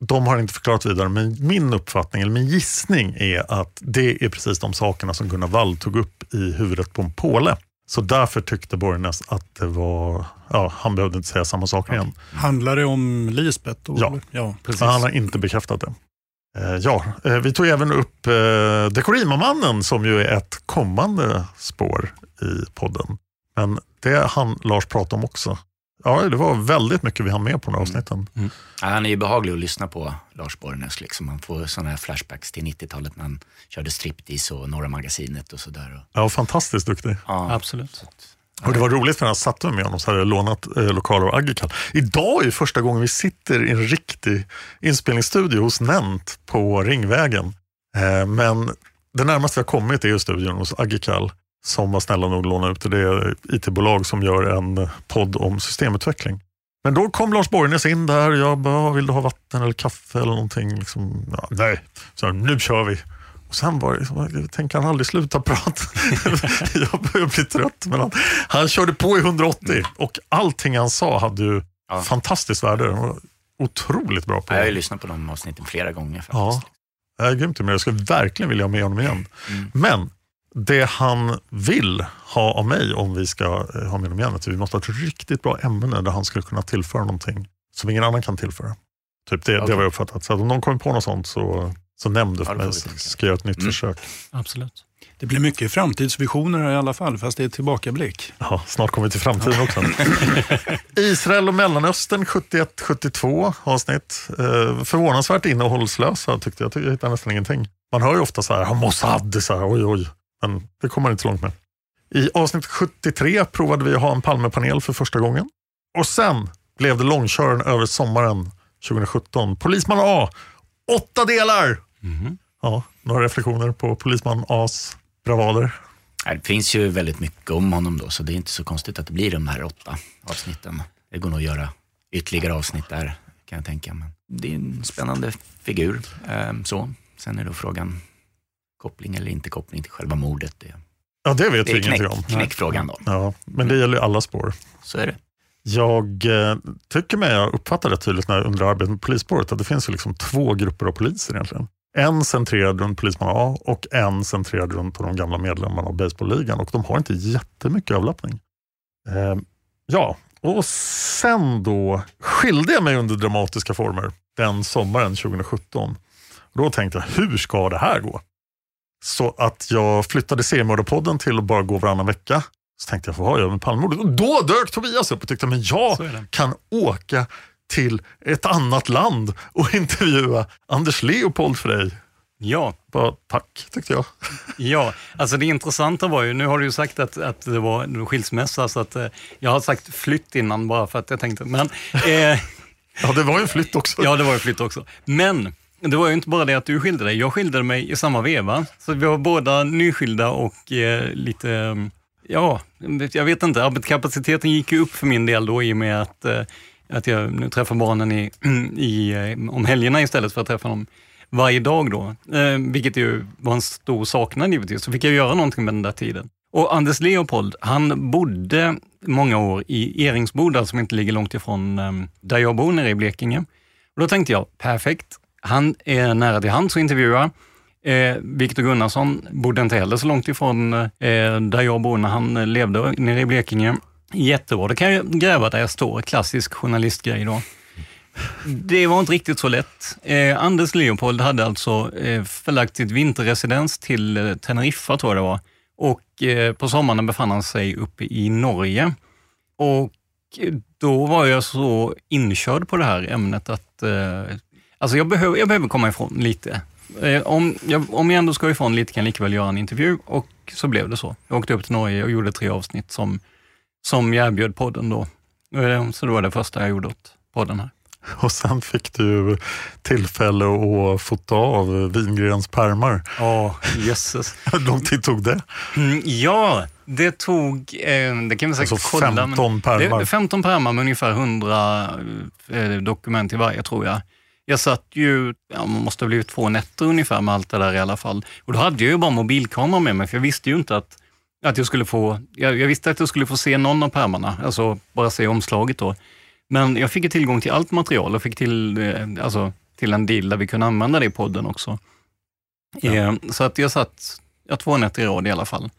de har inte förklarat vidare. Men min uppfattning, eller min gissning är att det är precis de sakerna som Gunnar Wall tog upp i huvudet på en påle. Så därför tyckte Borgnäs att det var, ja, han behövde inte säga samma sak igen. Handlar det om Lisbeth? Då, Ja. ja precis. Men han har inte bekräftat det. Eh, ja, eh, vi tog även upp eh, Dekorima-mannen som ju är ett kommande spår i podden. Men det han Lars pratade om också. Ja, det var väldigt mycket vi hann med på de här avsnitten. Ja, han är ju behaglig att lyssna på, Lars Borgnäs. Liksom. Man får sådana här flashbacks till 90-talet när han körde striptease och Norra Magasinet och sådär. Ja, fantastiskt duktig. Ja. Absolut. Och det var roligt för när jag satt med honom så hade jag lånat eh, lokaler av Agikal. Idag är första gången vi sitter i en riktig inspelningsstudio hos Nent på Ringvägen. Eh, men det närmaste vi har kommit är ju studion hos Agikal som var snälla nog att låna ut Det det IT-bolag som gör en podd om systemutveckling. Men då kom Lars Borgnäs in där jag bara, ah, vill du ha vatten eller kaffe eller någonting? Liksom, ja, nej, så nu kör vi. Och sen var det, jag tänker han aldrig sluta prata. [laughs] jag börjar bli trött. Men han, han körde på i 180 och allting han sa hade ju fantastiskt värde. Var otroligt bra på Jag har ju lyssnat på de avsnitten flera gånger faktiskt. Ja, det är grymt. Men jag skulle verkligen vilja ha med honom igen. Men det han vill ha av mig om vi ska eh, ha med honom igen, att vi måste ha ett riktigt bra ämne där han skulle kunna tillföra någonting som ingen annan kan tillföra. Typ det, det Okej. har jag uppfattat. Så om någon kommer på något sånt så, så nämn det för mig så ska jag göra ett nytt Mm. försök. Absolut. Det blir mycket framtidsvisioner här i alla fall, fast det är tillbakablick. Ja, snart kommer vi till framtiden också. [laughs] Israel och Mellanöstern 71-72 avsnitt. Eh, förvånansvärt innehållslösa tyckte jag. Jag hittade nästan ingenting. Man hör ju ofta så här, Mossad, så här, oj oj. Men det kommer man inte så långt med. I avsnitt 73 provade vi att ha en Palmepanel för första gången. Och sen blev det långköraren över sommaren 2017. Polisman A, åtta delar! Ja, några reflektioner på Polisman A's bravader. Det finns ju väldigt mycket om honom då, så det är inte så konstigt att det blir de här åtta avsnitten. Det går nog att göra ytterligare avsnitt där, kan jag tänka mig. Det är en spännande figur. ehm, så. Sen är då frågan koppling eller inte koppling till själva mordet. Det, Ja, det vet det vi ingenting knäck, om. knäckfrågan då. Ja, men det gäller ju alla spår. Så är det. Jag eh, tycker mig jag uppfattar det tydligt när jag under arbetet med polisspåret att det finns ju liksom två grupper av poliser egentligen. En centrerad runt polisman A och en centrerad runt de gamla medlemmarna av baseballligan och de har inte jättemycket överlappning. Eh, ja, och sen då skilde jag mig under dramatiska former den sommaren 2017. Då tänkte jag, hur ska det här gå? Så att jag flyttade seriemördarpodden till att bara gå varannan vecka. Så tänkte jag, vad har jag med Palmemordet? Och då dök Tobias upp och tyckte, men jag kan åka till ett annat land och [laughs] intervjua Anders Leopold för dig. Ja, Bara, tack, tyckte jag. [laughs] Ja, alltså det intressanta var ju, nu har du ju sagt att, att det var en skilsmässa, så att eh, jag har sagt flytt innan bara för att jag tänkte, men... Eh, [laughs] Ja, det var ju en flytt också. ja, det var ju flytt också. Men det var ju inte bara det att du skilde dig, jag skilde mig i samma veva. Så vi var båda nyskilda och eh, lite, eh, ja, jag vet inte, arbetskapaciteten gick ju upp för min del då i och med att, eh, att jag nu träffar barnen i, [clears throat] i, eh, om helgerna istället för att träffa dem varje dag då, eh, vilket ju var en stor saknad givetvis. Så fick jag göra någonting med den där tiden. Och Anders Leopold, han bodde många år i Eringsboda alltså som inte ligger långt ifrån eh, där jag bor nere i Blekinge. Och då tänkte jag, perfekt, han är nära till hands att intervjua. Eh, Viktor Gunnarsson bodde inte heller så långt ifrån eh, där jag bor när han levde nere i Blekinge. Jättebra, då kan jag gräva där jag står, klassisk journalistgrej då. Det var inte riktigt så lätt. Eh, Anders Leopold hade alltså eh, förlagt sitt vinterresidens till eh, Teneriffa, tror jag det var. Och eh, på sommaren befann han sig uppe i Norge. Och eh, då var jag så inkörd på det här ämnet att eh, alltså jag, behöver, jag behöver komma ifrån lite. Eh, om, jag, om jag ändå ska ifrån lite kan jag lika väl göra en intervju och så blev det så. Jag åkte upp till Norge och gjorde tre avsnitt som, som jag erbjöd podden då. Så det var det första jag gjorde åt podden här. Och sen fick du tillfälle att fota av Wingrens pärmar. Ja, oh, jösses. [laughs] Hur lång tid tog det? Mm, ja, det tog, eh, det kan vi säkert alltså kolla. 15 pärmar? 15 pärmar med ungefär 100 eh, dokument i varje tror jag. Jag satt ju, ja, man måste ha blivit två nätter ungefär med allt det där i alla fall. Och då hade jag ju bara mobilkamera med mig, för jag visste ju inte att, att jag skulle få, jag, jag visste att jag skulle få se någon av pärmarna, alltså bara se omslaget då. Men jag fick tillgång till allt material och fick till, eh, alltså, till en deal där vi kunde använda det i podden också. Ja. Eh, så att jag satt ja, två nätter i rad i alla fall,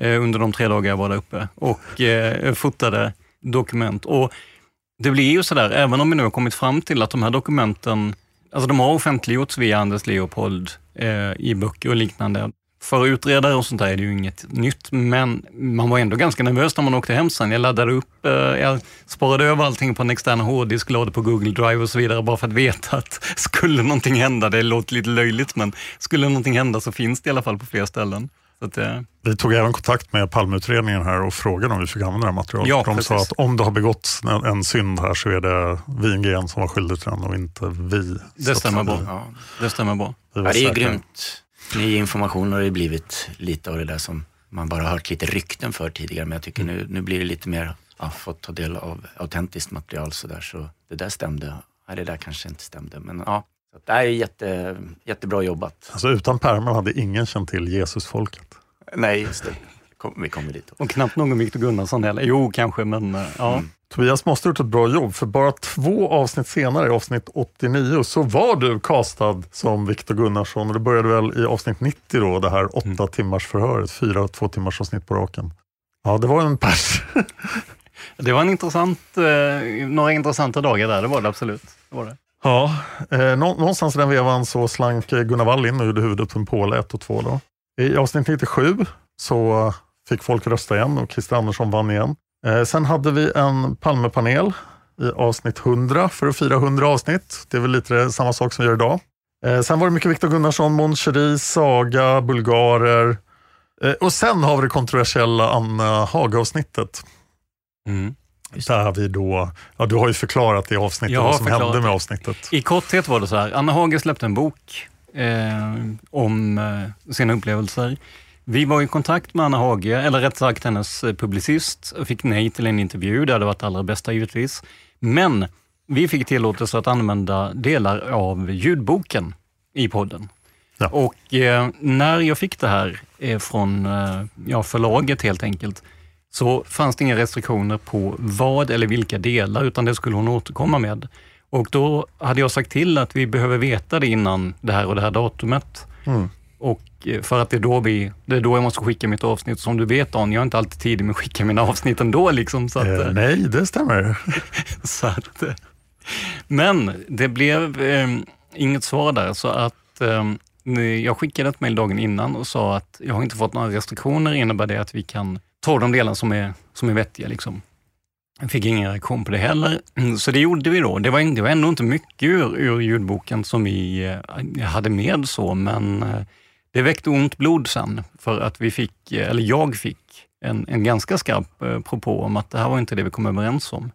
eh, under de tre dagar jag var där uppe och eh, fotade dokument. Och det blir ju sådär, även om vi nu har kommit fram till att de här dokumenten, alltså de har offentliggjorts via Anders Leopold eh, i böcker och liknande. För utredare och sånt där är det ju inget nytt, men man var ändå ganska nervös när man åkte hem sen. Jag laddade upp, eh, jag sparade över allting på en extern hårddisk, lade på Google Drive och så vidare, bara för att veta att [laughs] skulle någonting hända, det låter lite löjligt, men skulle någonting hända så finns det i alla fall på fler ställen. Att, eh... Vi tog även kontakt med Palmeutredningen här och frågade om vi fick använda det här materialet. Ja, De precis. sa att om det har begåtts en, en synd här så är det Wingren som var skyldig till den och inte vi. Det stämmer bra. Ja, det stämmer bra. Ja, det är ju grymt. Ny information har det blivit lite av det där som man bara hört lite rykten för tidigare. Men jag tycker nu, nu blir det lite mer, ja, fått ta del av autentiskt material så där. Så det där stämde. Ja, det där kanske inte stämde, men ja. Så det är jätte, jättebra jobbat. Alltså utan pärmar hade ingen känt till Jesusfolket. Nej, just det. Kom, vi kommer dit. Och knappt någon Victor Gunnarsson heller. Jo, kanske, men uh, ja. Mm. Tobias måste ha gjort ett bra jobb, för bara två avsnitt senare, i avsnitt 89, så var du castad som Viktor Gunnarsson. Och det började väl i avsnitt 90 då, det här åtta mm. timmars förhöret, fyra två timmars avsnitt på raken. Ja, det var en pers. [laughs] det var en intressant, eh, några intressanta dagar där, det var det absolut. Det var det. Ja, eh, någonstans i den vevan så slank Gunnar Wall in och gjorde huvudet på en påle 1 och 2. Då. I avsnitt 97 så fick folk rösta igen och Christer Andersson vann igen. Eh, sen hade vi en Palmepanel i avsnitt 100 för att fira 100 avsnitt. Det är väl lite samma sak som vi gör idag. Eh, sen var det mycket Viktor Gunnarsson, Mon Saga, bulgarer. Eh, och sen har vi det kontroversiella Anna Haga-avsnittet. Mm. Där vi då, ja, du har ju förklarat i avsnittet vad som hände med avsnittet. I korthet var det så här, Anna Haga släppte en bok eh, om sina upplevelser. Vi var i kontakt med Anna Hage, eller rätt sagt hennes eh, publicist, och fick nej till en intervju. Det hade varit allra bästa givetvis. Men vi fick tillåtelse att använda delar av ljudboken i podden. Ja. Och eh, när jag fick det här eh, från eh, ja, förlaget helt enkelt, så fanns det inga restriktioner på vad eller vilka delar, utan det skulle hon återkomma med. Och då hade jag sagt till att vi behöver veta det innan det här och det här datumet. Mm. Och eh, för att det är, då vi, det är då jag måste skicka mitt avsnitt. Som du vet Dan, jag är inte alltid tidig med att skicka mina avsnitt ändå. Liksom, så att, eh, nej, det stämmer. [laughs] så att, eh, men det blev eh, inget svar där, så att eh, jag skickade ett mejl dagen innan och sa att jag har inte fått några restriktioner. Innebär det att vi kan ta de delar som är, som är vettiga? Liksom. Jag fick ingen reaktion på det heller, [clears throat] så det gjorde vi då. Det var, det var ändå inte mycket ur, ur ljudboken som vi eh, hade med så, men eh, det väckte ont blod sen för att vi fick, eh, eller jag fick, en, en ganska skarp propå om att det här var inte det vi kom överens om.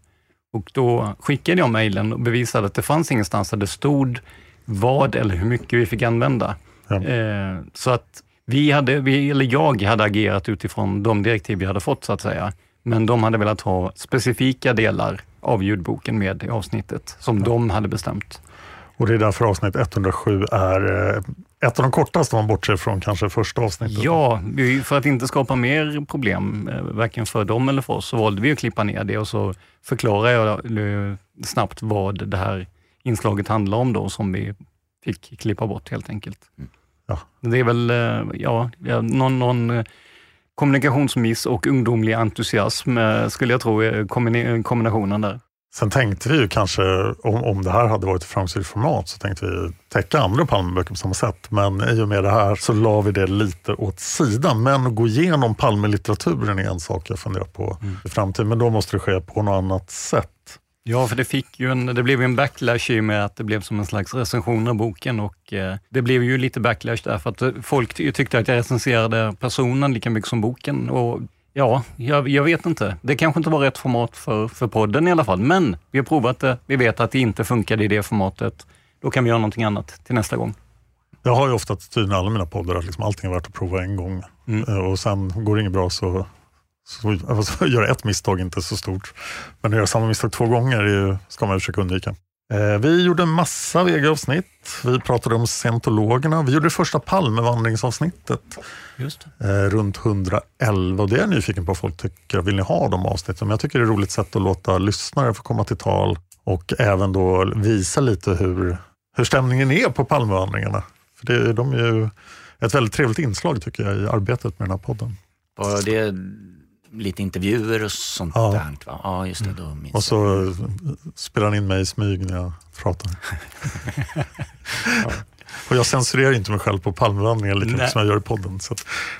Och då skickade jag mejlen och bevisade att det fanns ingenstans där det stod vad eller hur mycket vi fick använda. Ja. Eh, så att vi hade, vi, eller jag hade agerat utifrån de direktiv vi hade fått så att säga. Men de hade velat ha specifika delar av ljudboken med i avsnittet som ja. de hade bestämt. Och det är därför avsnitt 107 är eh, ett av de kortaste man bortser från kanske första avsnittet. Ja, för att inte skapa mer problem, eh, varken för dem eller för oss, så valde vi att klippa ner det och så förklarar jag eh, snabbt vad det här inslaget handlar om då, som vi fick klippa bort helt enkelt. Ja. Det är väl ja, någon, någon kommunikationsmiss och ungdomlig entusiasm skulle jag tro är kombinationen där. Sen tänkte vi ju kanske, om, om det här hade varit ett framgångsrikt format, så tänkte vi täcka andra Palmeböcker på samma sätt. Men i och med det här så la vi det lite åt sidan. Men att gå igenom Palmelitteraturen är en sak jag funderar på mm. i framtiden. Men då måste det ske på något annat sätt. Ja, för det, fick ju en, det blev en backlash i och med att det blev som en slags recension av boken och eh, det blev ju lite backlash därför att folk tyckte att jag recenserade personen lika mycket som boken och Ja, jag, jag, vet inte. Det kanske inte var rätt format för, för podden i alla fall. Men vi har provat det. Vi vet att det inte funkade i det formatet. Då kan vi göra någonting annat till nästa gång. Jag har ju ofta attityden i alla mina poddar att liksom allting är värt att prova en gång. Mm. Eh, och sen går det inget bra så, så, så [laughs] gör ett misstag inte så stort. Men att göra samma misstag två gånger är, ska man försöka undvika. Eh, vi gjorde massa VG-avsnitt. Vi pratade om scientologerna. Vi gjorde det första Palmevandringsavsnittet. Just det. Eh, runt 111 och det är jag nyfiken på vad folk tycker. Vill ni ha de avsnitten? Men jag tycker det är ett roligt sätt att låta lyssnare få komma till tal och även då visa lite hur, hur stämningen är på Palmevandringarna. För det, de är ju ett väldigt trevligt inslag tycker jag i arbetet med den här podden. Var det lite intervjuer och sånt ja. där. Va? Ja, just det. Då minns och så jag. spelar han in mig i smyg när jag pratar. [laughs] ja. Och jag censurerar inte mig själv på Palmevandringen lika mycket som jag gör i podden. Så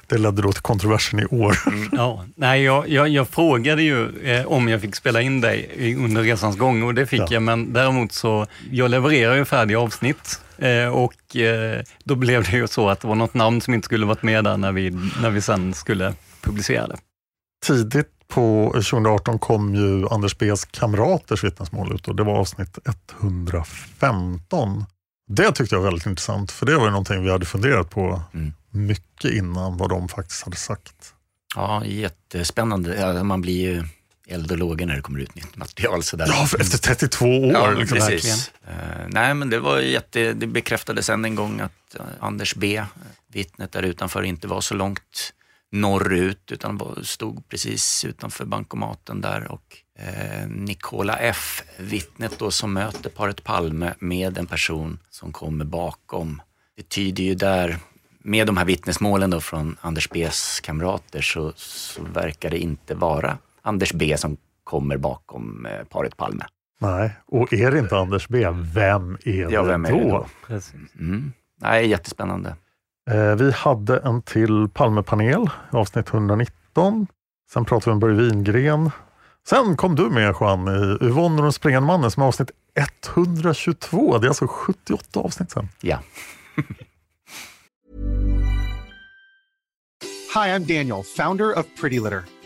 det ledde då till kontroversen i år. Mm, ja. Nej, jag, jag, jag frågade ju eh, om jag fick spela in dig under resans gång och det fick ja. jag, men däremot så, jag levererar ju färdiga avsnitt eh, och eh, då blev det ju så att det var något namn som inte skulle varit med där när vi, när vi sen skulle publicera det tidigt på 2018 kom ju Anders B's kamraters vittnesmål ut och det var avsnitt 115. Det tyckte jag var väldigt intressant för det var ju någonting vi hade funderat på mm. mycket innan vad de faktiskt hade sagt. Ja, jättespännande. Man blir ju eld och lågor när det kommer ut nytt material. Sådär. Ja, efter 32 år. Ja, liksom. precis. Uh, nej, men det var jätte, det bekräftades än en gång att uh, Anders B, vittnet där utanför, inte var så långt norrut utan stod precis utanför bankomaten där och eh, Nicola F, vittnet då som möter paret Palme med en person som kommer bakom. Det tyder ju där, med de här vittnesmålen då från Anders B's kamrater så, så verkar det inte vara Anders B som kommer bakom eh, paret Palme. Nej, och är det inte Anders B, vem är det ja, vem är det då? då? Mm. Nej, jättespännande. Eh, vi hade en till Palmepanel, avsnitt 119. Sen pratade vi om Börje Wingren. Sen kom du med Juan i Yvonne och den springande mannen som är avsnitt 122. Det är alltså 78 avsnitt sen. Ja. Hi, I'm Daniel, founder of Pretty Litter.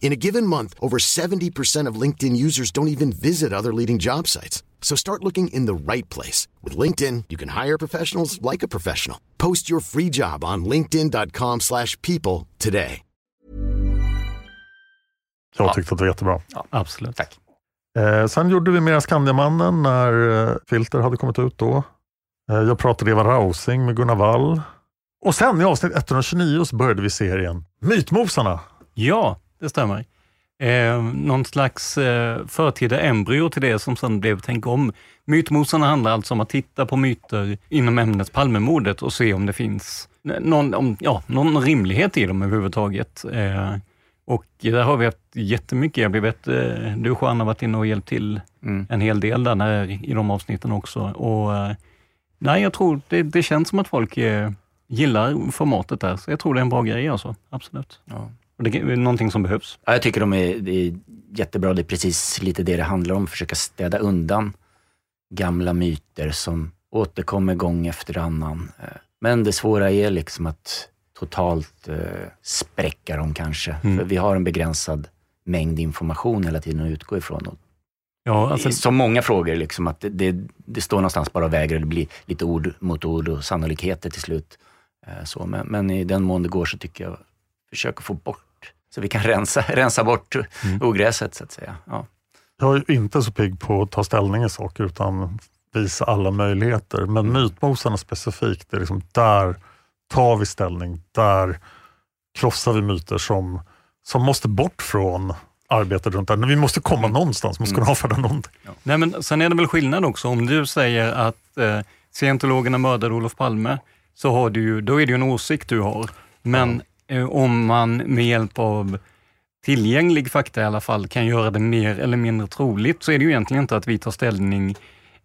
In a given month, over 70% of LinkedIn users don't even visit other leading job sites. So start looking in the right place. With LinkedIn, you can hire professionals like a professional. Post your free job on linkedin.com slash people today. Jag tyckte att det var jättebra. Absolut. Tack. Eh, sen gjorde vi mera Skandiamannen när eh, Filter hade kommit ut då. Eh, jag pratade Eva Rausing med Gunnar Wall. Och sen i avsnitt 129 så började vi serien Mytmosarna. Ja, det stämmer. Eh, någon slags eh, förtida embryo till det som sen blev Tänk om. Mytmosarna handlar alltså om att titta på myter inom ämnet Palmemordet och se om det finns någon, om, ja, någon rimlighet i dem överhuvudtaget. Eh, och där har vi haft jättemycket. Jag vet, eh, du Juan har varit inne och hjälpt till Mm. en hel del där när, i de avsnitten också. Och, eh, nej, jag tror det, det känns som att folk eh, gillar formatet där, så jag tror det är en bra grej alltså. Absolut. Ja. Och det är någonting som behövs. Ja, jag tycker de är, det är jättebra. Det är precis lite det det handlar om. Försöka städa undan gamla myter som återkommer gång efter annan. Eh, Men det svåra är liksom att totalt eh, spräcka dem kanske. Mm. För vi har en begränsad mängd information hela tiden att utgå ifrån. Och Ja, alltså, så många frågor, liksom, att det, det, det står någonstans bara och väger det blir lite ord mot ord och sannolikheter till slut. Eh, Så, men, men i den mån det går så tycker jag, försök att få bort, så vi kan rensa, rensa bort ogräset så att säga. Ja. Jag är inte så pigg på att ta ställning i saker utan visa alla möjligheter. Men mytmosarna specifikt, det är liksom där tar vi ställning. Där krossar vi myter som, som måste bort från arbetet runt det. Vi måste komma någonstans, man ska Mm. avfärda någonting. Nej, men sen är det väl skillnad också. Om du säger att eh, scientologerna mördade Olof Palme, så har du ju, då är det ju en åsikt du har. Men om man med hjälp av tillgänglig fakta i alla fall kan göra det mer eller mindre troligt, så är det ju egentligen inte att vi tar ställning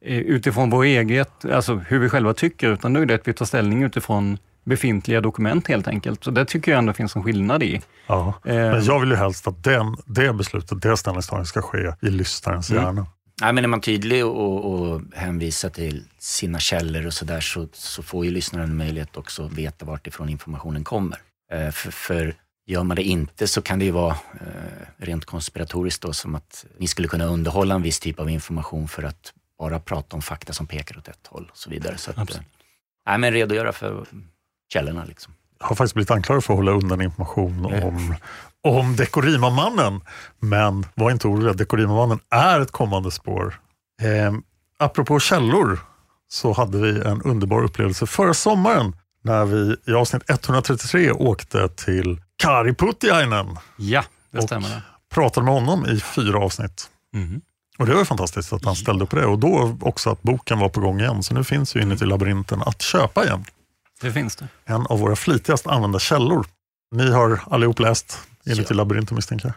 eh, utifrån vår eget, alltså hur vi själva tycker, utan då är det att vi tar ställning utifrån befintliga dokument helt enkelt. Så det tycker jag ändå finns en skillnad i. Ja. Eh, Men jag vill ju helst att den, det beslutet, det ställningstagandet ska ske i lyssnarens Mm. hjärna. Nej, men är man tydlig och, och hänvisar till sina källor och sådär så, så får ju lyssnaren möjlighet också att veta vart ifrån informationen kommer. Eh, för, för gör man det inte så kan det ju vara eh, rent konspiratoriskt då som att ni skulle kunna underhålla en viss typ av information för att bara prata om fakta som pekar åt ett håll och så vidare. Så att, eh, nej, men redogöra för källorna liksom. Jag har faktiskt blivit anklagad för att hålla undan information om, om Dekorima-mannen. Men var inte oroliga, Dekorima-mannen är ett kommande spår. Eh, apropå källor så hade vi en underbar upplevelse förra sommaren när vi i avsnitt 133 åkte till Kari Putiainen. Ja, det och stämmer. det. pratade med honom i fyra avsnitt. Mhm. Och Det var ju fantastiskt att han ställde upp på det och då också att boken var på gång igen. Så nu finns ju Inuti labyrinten att köpa igen. Det finns det. En av våra flitigast använda källor. Ni har allihop läst Inuti labyrinten misstänker jag?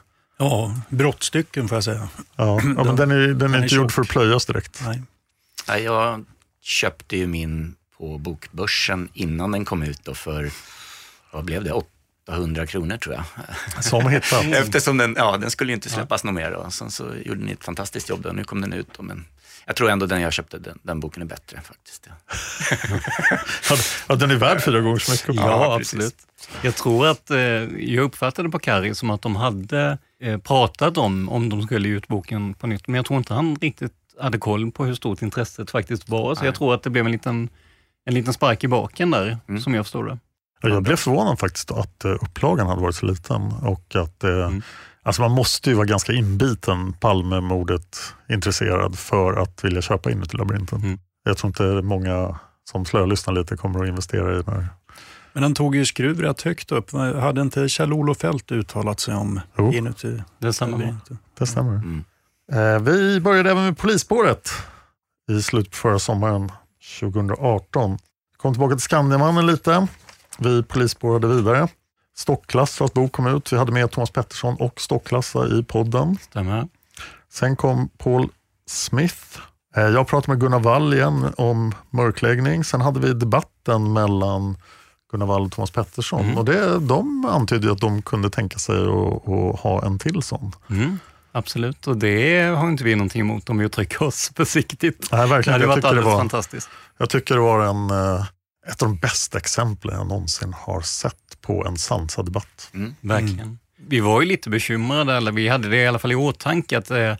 Ja, brottstycken får jag säga. Ja, ja men den är, den är inte gjord för att plöjas direkt. Nej. Ja, jag köpte ju min på bokbörsen innan den kom ut då för, vad blev det, 800 kronor tror jag. Som hittat. [laughs] Eftersom den, ja, den skulle ju inte släppas något mer då. Sen så gjorde ni ett fantastiskt jobb då, nu kom den ut då, men jag tror ändå den jag köpte, den, den boken är bättre faktiskt. Ja. [laughs] Ja, ja, den är värd fyra gånger så mycket. Ja, absolut. Jag tror att, eh, jag uppfattade på Kari som att de hade eh, pratat om, om de skulle ge ut boken på nytt, men jag tror inte han riktigt hade koll på hur stort intresset faktiskt var. Så jag tror att det blev en liten, en liten spark i baken där, som jag förstår det. Ja, jag blev förvånad faktiskt att eh, upplagan hade varit så liten. Och att, eh, alltså man måste ju vara ganska inbiten Palmemordet intresserad för att vilja köpa Inuti labyrinten. Jag tror inte många som slölyssnar lite kommer att investera i den här. Men den tog ju skruv rätt högt upp. Hade inte Kjell-Olof Feldt uttalat sig om inuti? Det stämmer. Det stämmer. Eh, vi började även med Polisspåret i slutet på förra sommaren 2018. Kom tillbaka till Skandiamannen lite. Vi polisspårade vidare. Stockklass, vars bok kom ut. Vi hade med Thomas Pettersson och Stocklassa i podden. Stämmer. Sen kom Paul Smith. Eh, Jag pratade med Gunnar Wall igen om mörkläggning. Sen hade vi debatten mellan Gunnar Wall och Thomas Pettersson. Och det, de antydde att de kunde tänka sig att, att ha en till sån. Mm, absolut, och det har inte vi någonting emot om vi uttrycker oss [laughs] försiktigt. Nej, verkligen. Det hade varit alldeles var- fantastiskt. Jag tycker det var en, eh, ett av de bästa exemplen jag någonsin har sett på en sansad debatt. Verkligen. Vi var ju lite bekymrade, eller vi hade det i alla fall i åtanke, att eh,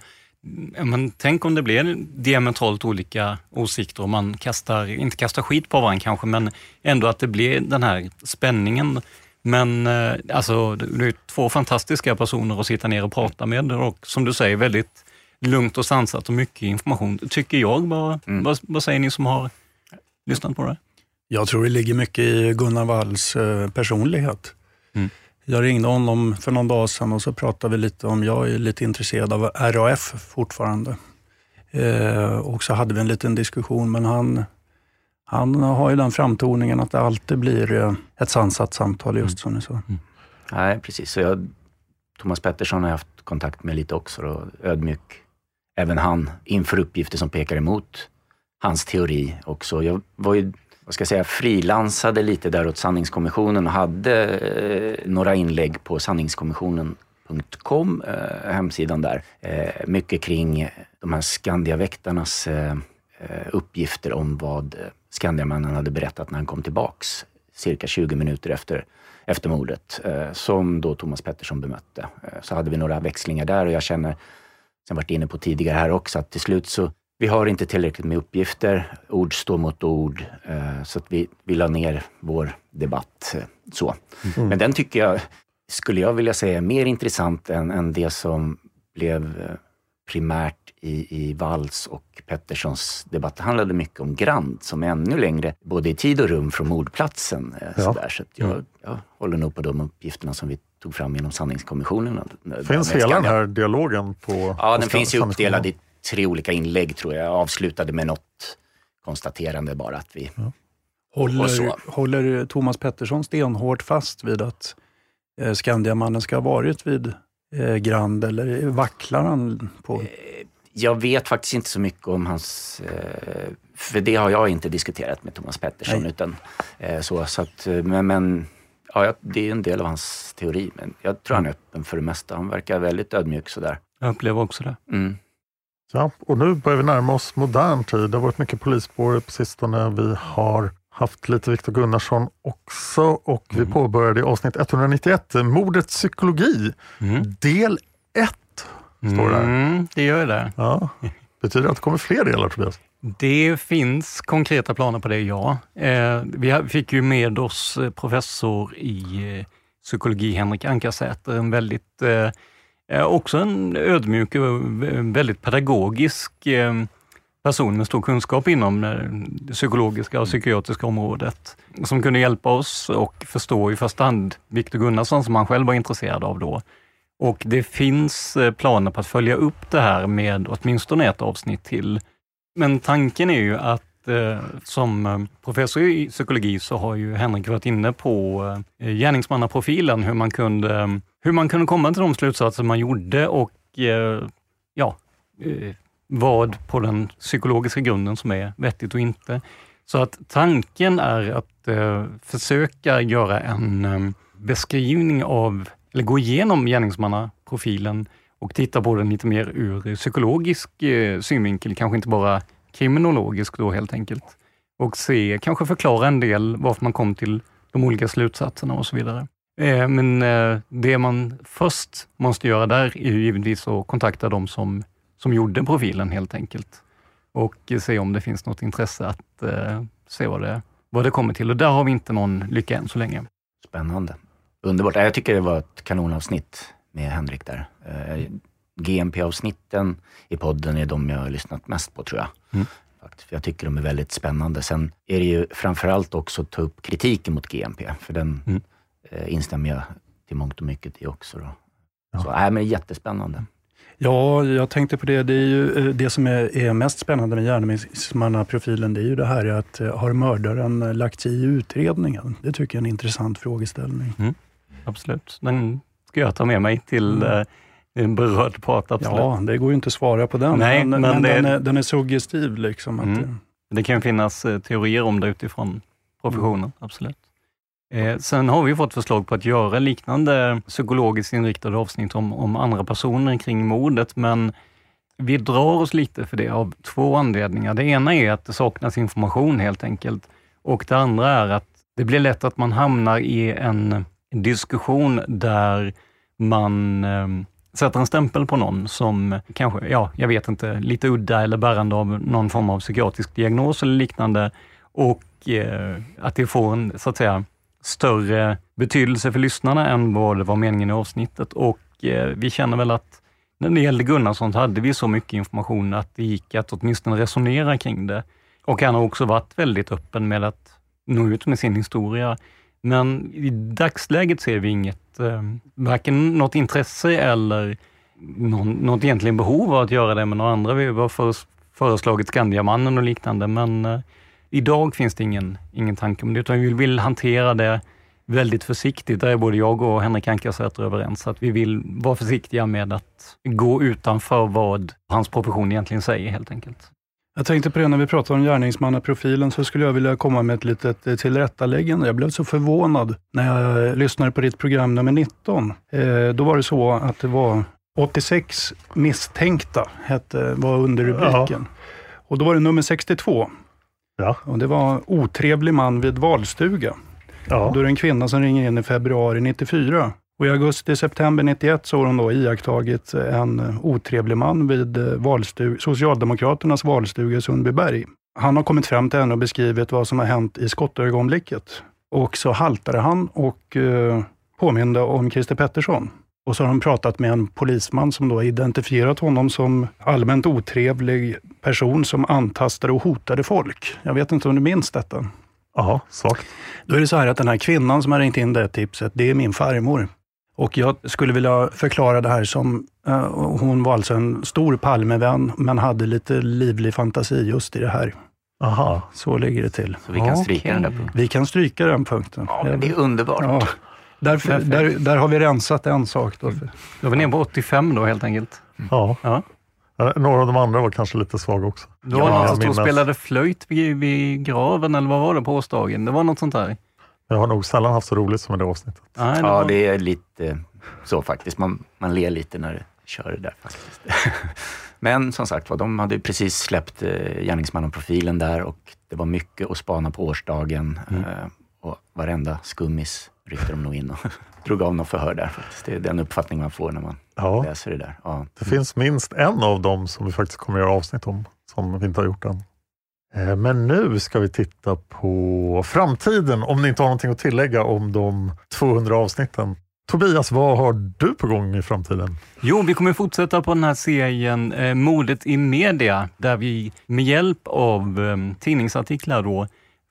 men tänk om det blir diametralt olika åsikter och man kastar, inte kastar skit på varandra kanske, men ändå att det blir den här spänningen Men eh, alltså, det är två fantastiska personer att sitta ner och prata med och som du säger väldigt lugnt och sansat och mycket information, tycker jag. Vad, Mm. vad, vad säger ni som har lyssnat på det? Jag tror det ligger mycket i Gunnar Walls eh, personlighet. Mm. Jag ringde honom för någon dag sedan och så pratade vi lite om, jag är lite intresserad av RAF fortfarande. Eh, och så hade vi en liten diskussion, men han, han har ju den framtoningen att det alltid blir eh, ett sansat samtal, just som ni sa. Nej, precis. Så jag, Thomas Pettersson har jag haft kontakt med lite också och ödmjuk. Även han inför uppgifter som pekar emot hans teori också. Jag var ju, vad ska jag säga, frilansade lite där åt sanningskommissionen och hade eh, några inlägg på sanningskommissionen.com, eh, hemsidan där. Eh, mycket kring de här Skandiaväktarnas eh, eh, uppgifter om vad Skandiamannen hade berättat när han kom tillbaks cirka 20 minuter efter, efter mordet, eh, som då Thomas Pettersson bemötte. Eh, så hade vi några växlingar där och jag känner, som varit inne på tidigare här också, att till slut så vi har inte tillräckligt med uppgifter. Ord står mot ord. Eh, så att vi, vi la ner vår debatt. Eh, så. Mm. Men den tycker jag, skulle jag vilja säga, är mer intressant än, än det som blev eh, primärt i, i Walls och Petterssons debatt. Handlade mycket om Grand som är ännu längre, både i tid och rum från mordplatsen. Eh, Ja. Så att jag, Mm. jag håller nog på de uppgifterna som vi tog fram inom sanningskommissionen. Finns Med hela den här dialogen på Ja, på den finns ju uppdelad i tre olika inlägg tror jag. Jag avslutade med något konstaterande bara att vi... Och Håller, så. håller Thomas Pettersson stenhårt fast vid att eh, Skandiamannen ska ha varit vid eh, Grand eller vacklar han på? Jag vet faktiskt inte så mycket om hans... Eh, för det har jag inte diskuterat med Thomas Pettersson. Nej. Utan, eh, så, så att, eh, men men ja, det är en del av hans teori. Men jag tror han är öppen för det mesta. Han verkar väldigt ödmjuk sådär. Jag upplever också det. Mm. Ja, och nu börjar vi närma oss modern tid. Det har varit mycket polisspår på sistone. Vi har haft lite Viktor Gunnarsson också och vi påbörjade i avsnitt 191, Mordets psykologi, del 1. Står det. Mm, det gör det. Ja. Betyder det att det kommer fler delar Tobias? Det finns konkreta planer på det, ja. Eh, vi fick ju med oss eh, professor i eh, psykologi, Henrik Ankarsäter, en väldigt, eh, eh, också en ödmjuk och väldigt pedagogisk person med stor kunskap inom det psykologiska och psykiatriska området, som kunde hjälpa oss och förstå i första hand Viktor Gunnarsson, som han själv var intresserad av då. Och det finns eh, planer på att följa upp det här med åtminstone ett avsnitt till. Men tanken är ju att eh, som eh, professor i psykologi så har ju Henrik varit inne på eh, gärningsmannaprofilen, hur man, kunde, hur man kunde komma till de slutsatser man gjorde och ja, vad på den psykologiska grunden som är vettigt och inte. Så att tanken är att försöka göra en beskrivning av, eller gå igenom gärningsmannaprofilen och titta på den lite mer ur psykologisk eh, synvinkel, kanske inte bara kriminologisk då helt enkelt. Och se, kanske förklara en del varför man kom till de olika slutsatserna och så vidare. Eh, men eh, det man först måste göra där är ju givetvis att kontakta de som, som gjorde profilen helt enkelt. Och se om det finns något intresse att se vad det, vad det kommer till. Och där har vi inte någon lycka än så länge. Spännande. Underbart. Ja, Jag tycker det var ett kanonavsnitt med Henrik där. Eh, GMP-avsnitten i podden är de jag har lyssnat mest på tror jag. Mm. För jag tycker de är väldigt spännande. Sen är det ju framförallt också att ta upp kritiken mot GMP, för den Mm. eh, instämmer jag till mångt och mycket i också. Då. Så, nej, men jättespännande. Ja, jag tänkte på det. Det, är ju, eh, det som är, är mest spännande med gärningsmannaprofilen, det är ju det här att har mördaren lagt sig i utredningen? Det tycker jag är en intressant frågeställning. Mm. Absolut. Den ska jag ta med mig till eh, en berörd part. Absolut. Ja, det går ju inte att svara på den, Nej, men, men men den, är, den är suggestiv. Liksom, att, Mm. eh, Det kan finnas eh, teorier om det utifrån professionen, absolut. Eh, sen har vi fått förslag på att göra liknande psykologiskt inriktade avsnitt om, om andra personer kring mordet, men vi drar oss lite för det av två anledningar. Det ena är att det saknas information helt enkelt och det andra är att det blir lätt att man hamnar i en diskussion där man eh, sätter en stämpel på någon som kanske, ja, jag vet inte, lite udda eller bärande av någon form av psykiatrisk diagnos eller liknande och eh, att det får en, så att säga, större betydelse för lyssnarna än vad det var meningen i avsnittet. Och eh, vi känner väl att när det gällde Gunnarsson så hade vi så mycket information att det gick att åtminstone resonera kring det. Och han har också varit väldigt öppen med att nå ut med sin historia. Men i dagsläget ser vi inget, eh, varken något intresse eller någon, något egentligen behov av att göra det med några andra. Vi har föreslagit Skandiamannen och liknande, men eh, idag finns det ingen, ingen tanke om det, utan vi vill hantera det väldigt försiktigt. Där är både jag och Henrik Ankarsäter överens, att vi vill vara försiktiga med att gå utanför vad hans profession egentligen säger helt enkelt. Jag tänkte på det när vi pratade om gärningsmannaprofilen, så skulle jag vilja komma med ett litet eh, tillrättaläggande. Jag blev så förvånad när jag lyssnade på ditt program nummer 19. Eh, då var det så att det var 86 misstänkta, hette, var underrubriken. Ja. Och då var det nummer 62. Ja. Och det var otrevlig man vid valstuga. Ja. Då är det en kvinna som ringer in i februari 94. Och I augusti-september 91 så har hon då iakttagit en otrevlig man vid valstug, Socialdemokraternas valstuga i Sundbyberg. Han har kommit fram till henne och beskrivit vad som har hänt i skottögonblicket. Och så haltade han och eh, påminde om Christer Pettersson. Och så har de pratat med en polisman som då identifierat honom som allmänt otrevlig person som antastade och hotade folk. Jag vet inte om du minns detta? Ja, svagt. Då är det så här att den här kvinnan som har ringt in det tipset, det är min farmor. Och jag skulle vilja förklara det här som, uh, hon var alltså en stor Palmevän, men hade lite livlig fantasi just i det här. Aha. Så ligger det till. Så vi kan stryka okay. den där punkten? Vi kan stryka den punkten. Ja, det är underbart. Ja. Därför, där, där har vi rensat en sak. Då. Då är vi nere på 85 då helt enkelt. Ja. ja. Några av de andra var kanske lite svaga också. Det var ja, någon som stod och spelade flöjt vid, vid, graven, eller vad var det på årsdagen? Det var något sånt där. Jag har nog sällan haft så roligt som i det avsnittet. Ja, det, var... ja, det är lite så faktiskt. Man, man ler lite när du kör det där faktiskt. [laughs] Men som sagt var, de hade precis släppt eh, gärningsmannaprofilen där och det var mycket att spana på årsdagen. Mm. Eh, och varenda skummis ryckte de nog in och [laughs] drog av något förhör där. Faktiskt. Det är den uppfattning man får när man ja. läser det där. Ja. Det finns minst en av dem som vi faktiskt kommer att göra avsnitt om, som vi inte har gjort än. Eh, men nu ska vi titta på framtiden, om ni inte har någonting att tillägga om de 200 avsnitten. Tobias, vad har du på gång i framtiden? Jo, vi kommer fortsätta på den här serien eh, Modet i media, där vi med hjälp av eh, tidningsartiklar då,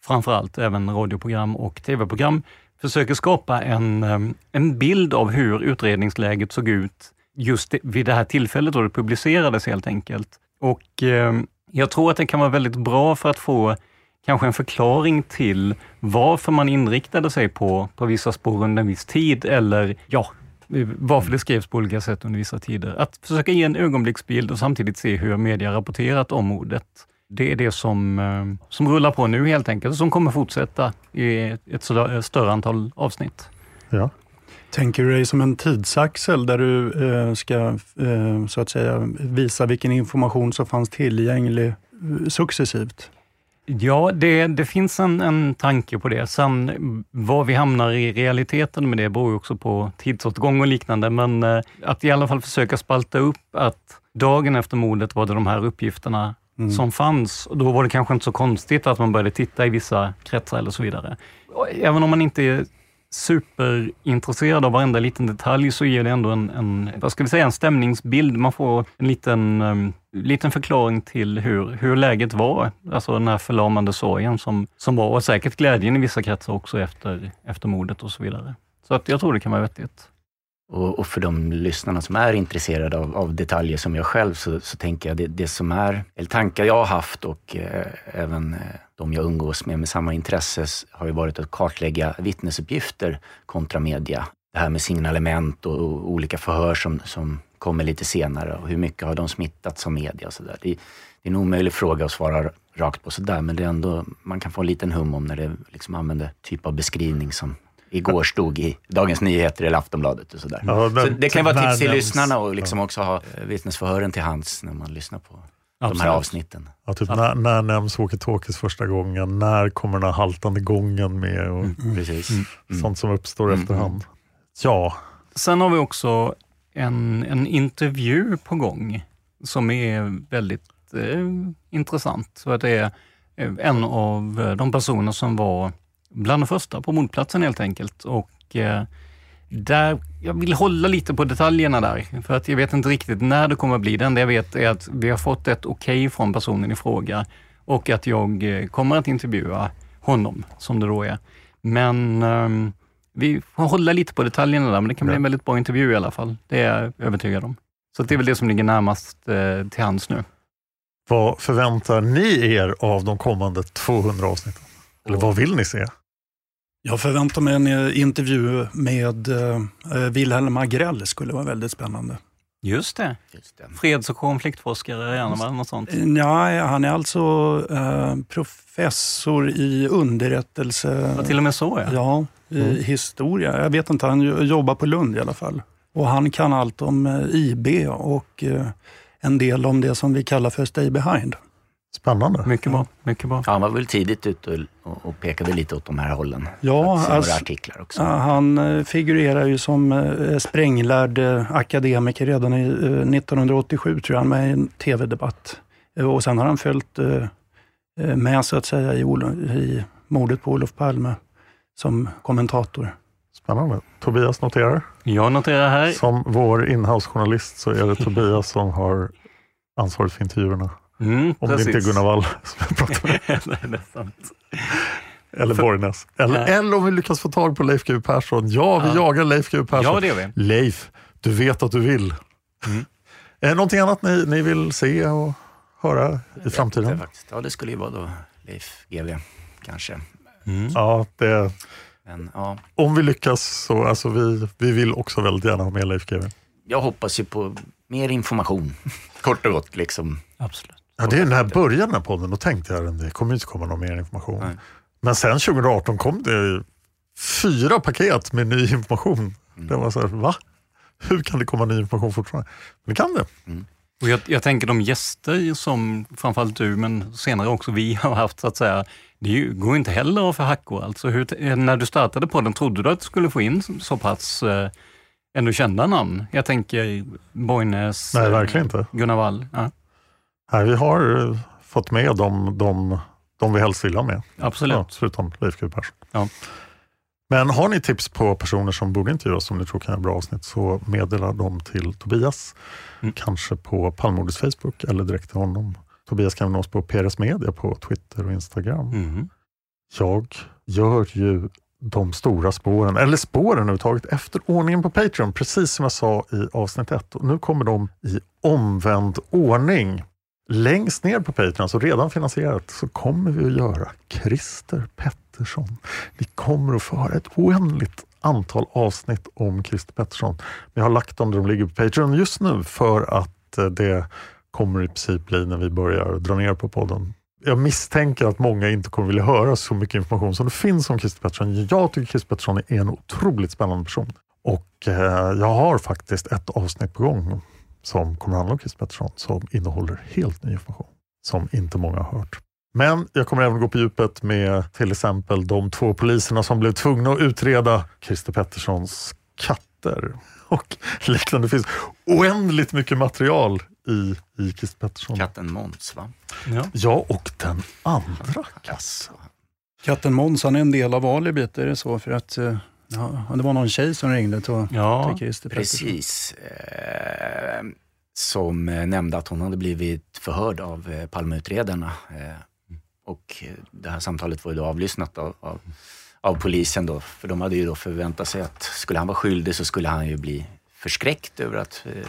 framförallt även radioprogram och tv-program, försöker skapa en, eh, en bild av hur utredningsläget såg ut just vid det här tillfället då det publicerades helt enkelt. Och eh, jag tror att det kan vara väldigt bra för att få kanske en förklaring till varför man inriktade sig på, på vissa spår under en viss tid eller ja, varför det skrevs på olika sätt under vissa tider. Att försöka ge en ögonblicksbild och samtidigt se hur media rapporterat om mordet. Det är det som, eh, som rullar på nu helt enkelt och som kommer fortsätta i ett större antal avsnitt. Ja. Tänker du dig som en tidsaxel där du eh, ska eh, så att säga visa vilken information som fanns tillgänglig eh, successivt? Ja, det, det finns en, en tanke på det. Sen var vi hamnar i realiteten med det beror också på tidsåtgång och liknande, men eh, att i alla fall försöka spalta upp att dagen efter mordet var det de här uppgifterna mm. som fanns. Då var det kanske inte så konstigt att man började titta i vissa kretsar eller så vidare. Även om man inte superintresserad av varenda liten detalj så ger det ändå en, en, vad ska vi säga, en stämningsbild. Man får en liten, um, liten förklaring till hur, hur läget var. Alltså den här förlamande sorgen som, som var och säkert glädjen i vissa kretsar också efter, efter mordet och så vidare. Så att jag tror det kan vara vettigt. Och, och, för de lyssnarna som är intresserade av, av detaljer som jag själv, så, så tänker jag det, det, som är, eller tankar jag har haft och eh, även eh, de jag umgås med med samma intresse, har ju varit att kartlägga vittnesuppgifter kontra media. Det här med signalement och, och olika förhör som, som kommer lite senare och hur mycket har de smittats av media och sådär. Det, det, är en omöjlig fråga att svara rakt på sådär, men det är ändå, man kan få en liten hum om när det liksom använder typ av beskrivning som igår stod i Dagens Nyheter eller Aftonbladet och sådär. Ja, så det kan vara tips till lyssnarna och liksom också ha vittnesförhören till hands när man lyssnar på Absolut. de här avsnitten. Ja, typ när, när nämns walkie-talkies första gången? När kommer den här haltande gången med? Och mm. Precis. Mm. Sånt som uppstår mm. efterhand. Ja. Sen har vi också en, en intervju på gång som är väldigt eh, intressant. Så att det är en av de personer som var bland de första på mordplatsen helt enkelt. Och eh, där, jag vill hålla lite på detaljerna där, för att jag vet inte riktigt när det kommer att bli. Det enda jag vet är att vi har fått ett okej okay från personen i fråga och att jag eh, kommer att intervjua honom, som det då är. Men um, vi får hålla lite på detaljerna där, men det kan bli en väldigt bra intervju i alla fall. Det är jag övertygad om. Så det är väl det som ligger närmast eh, till hands nu. Vad förväntar ni er av de kommande 200 avsnitten? Eller vad vill ni se? Jag förväntar mig en eh, intervju med uh, Wilhelm Agrell. skulle vara väldigt spännande. Just det. Just det. Freds och konfliktforskare, gärna något sånt? Nej, han är alltså uh, professor i underrättelse... Ja, till och med så ja. Ja, i mm. historia. Jag vet inte, han jobbar på Lund i alla fall. Och han kan allt om IB och uh, en del om det som vi kallar för Stay Behind. Spännande. Mycket bra. Mycket bra. Ja, han var väl tidigt ute och, och pekade lite åt de här hållen. Ja, alltså, artiklar också. han eh, figurerar ju som eh, spränglärd eh, akademiker redan i 1987, tror jag, med en tv-debatt. Och sen har han följt med, så att säga, i, i mordet på Olof Palme som kommentator. Spännande. Tobias noterar. Jag noterar här. Som vår inhouse-journalist så är det Tobias som har ansvaret för intervjuerna. Mm, Om precis. det inte är Gunnar Wall som jag pratar med. [laughs] Nej, det är sant. Eller Borgnäs. Eller, eller om vi lyckas få tag på Leif GW Persson. Ja, vi ja. jagar Leif GW Persson. Ja, det gör vi. Leif, du vet att du vill. Mm. Är det någonting annat ni, ni vill se och höra i framtiden? Det, ja, det skulle ju vara då Leif GW, kanske. Mm. Ja, det... Men, ja. Om vi lyckas så, alltså vi, vi vill också väldigt gärna ha med Leif GW. Jag hoppas ju på mer information, [laughs] kort och gott. Liksom. Absolut. Ja, det är när jag började den här podden, då tänkte jag att det kommer inte komma någon mer information. Nej. Men sen 2018 kom det fyra paket med ny information. Mm. Det var så här, va? Hur kan det komma ny information fortfarande? Men det kan det. Mm. Och jag, jag, tänker de gäster som framförallt du, men senare också vi [laughs] har haft, så att säga, det går inte heller att få hackor. Alltså, hur, när du startade podden, trodde du att du skulle få in så pass eh, ändå kända namn? Jag tänker Borgnäs, Nej, verkligen inte. Gunnar Wall. Ja. Nej, vi har eh, fått med de, de, de vi helst vill ha med. Absolut. Ja, förutom Leif GW Persson. Ja. Men har ni tips på personer som borde intervjuas som ni tror kan göra bra avsnitt så meddela dem till Tobias. Mm. Kanske på Palmemordets Facebook eller direkt till honom. Tobias kan nås på PRS Media på Twitter och Instagram. Mm. Jag gör ju de stora spåren, eller spåren överhuvudtaget, efter ordningen på Patreon, precis som jag sa i avsnitt ett. Och nu kommer de i omvänd ordning. Längst ner på Patreon, så redan finansierat, så kommer vi att göra Christer Pettersson. Vi kommer att få höra ett oändligt antal avsnitt om Christer Pettersson. Vi har lagt dem där de ligger på Patreon just nu för att eh, det kommer i princip bli när vi börjar dra ner på podden. Jag misstänker att många inte kommer vilja höra så mycket information som det finns om Christer Pettersson. Jag tycker Christer Pettersson är en otroligt spännande person och eh, jag har faktiskt ett avsnitt på gång som kommer handla om Chris Pettersson som innehåller helt ny information som inte många har hört. Men jag kommer även gå på djupet med till exempel de två poliserna som blev tvungna att utreda Christer Petterssons katter [laughs] och liknande. Det finns oändligt mycket material i, i Christer Pettersson. Katten Måns va? Ja. ja, och den andra katten. Katten Måns, han är en del av alibit, är det så? För att eh, Ja, det var någon tjej som ringde till, ja, till Christer Precis. Eh, som eh, nämnde att hon hade blivit förhörd av eh, Palmeutredarna. Eh, och det här samtalet var ju då avlyssnat av, av, av, polisen då. För de hade ju då förväntat sig att skulle han vara skyldig så skulle han ju bli förskräckt över att eh,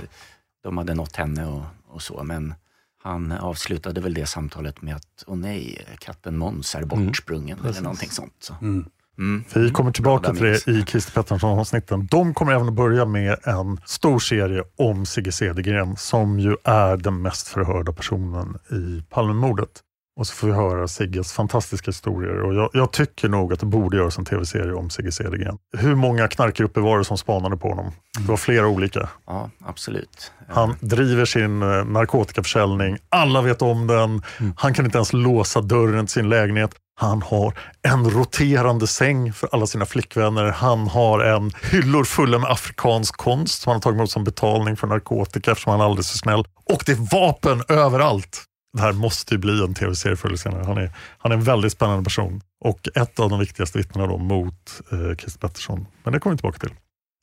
de hade nått henne och, och, så. Men han avslutade väl det samtalet med att, åh nej, katten Måns är mm. bortsprungen mm. eller någonting sånt. Så. Mm. Mm. Vi kommer tillbaka till det i Christer Pettersson-avsnitten. De kommer även att börja med en stor serie om Sigge Cedergren som ju är den mest förhörda personen i Palmemordet. Och så får vi höra Sigges fantastiska historier och jag, jag tycker nog att det borde göras en tv-serie om Sigge Cedergren. Hur många knarkgrupper var det som spanade på honom? Det var flera olika. Ja, absolut. Han driver sin eh, narkotikaförsäljning, alla vet om den, mm. han kan inte ens låsa dörren till sin lägenhet. Han har en roterande säng för alla sina flickvänner. Han har en hyllor fulla med afrikansk konst som han har tagit emot som betalning för narkotika eftersom han är alldeles för snäll. Och det är vapen överallt. det här måste ju bli en tv-serie förr eller senare. Han är, han är en väldigt spännande person och ett av de viktigaste vittnena då mot eh, Christer Pettersson. Men det kommer vi tillbaka till.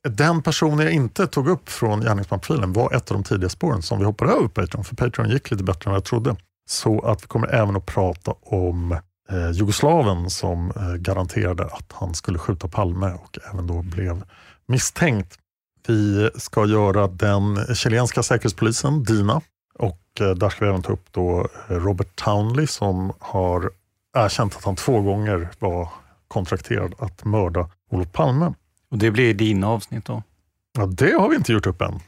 Den personen jag inte tog upp från gärningsmanprofilen var ett av de tidiga spåren som vi hoppade över på Patreon, för Patreon gick lite bättre än jag trodde. Så att vi kommer även att prata om eh, Jugoslaven som eh, garanterade att han skulle skjuta Palme och även då blev misstänkt. Vi ska göra den chilenska säkerhetspolisen, DINA, och eh, där ska vi även ta upp då eh, Robert Townley som har erkänt att han två gånger var kontrakterad att mörda Olof Palme. Och det blir dina avsnitt då? Ja, det har vi inte gjort upp än.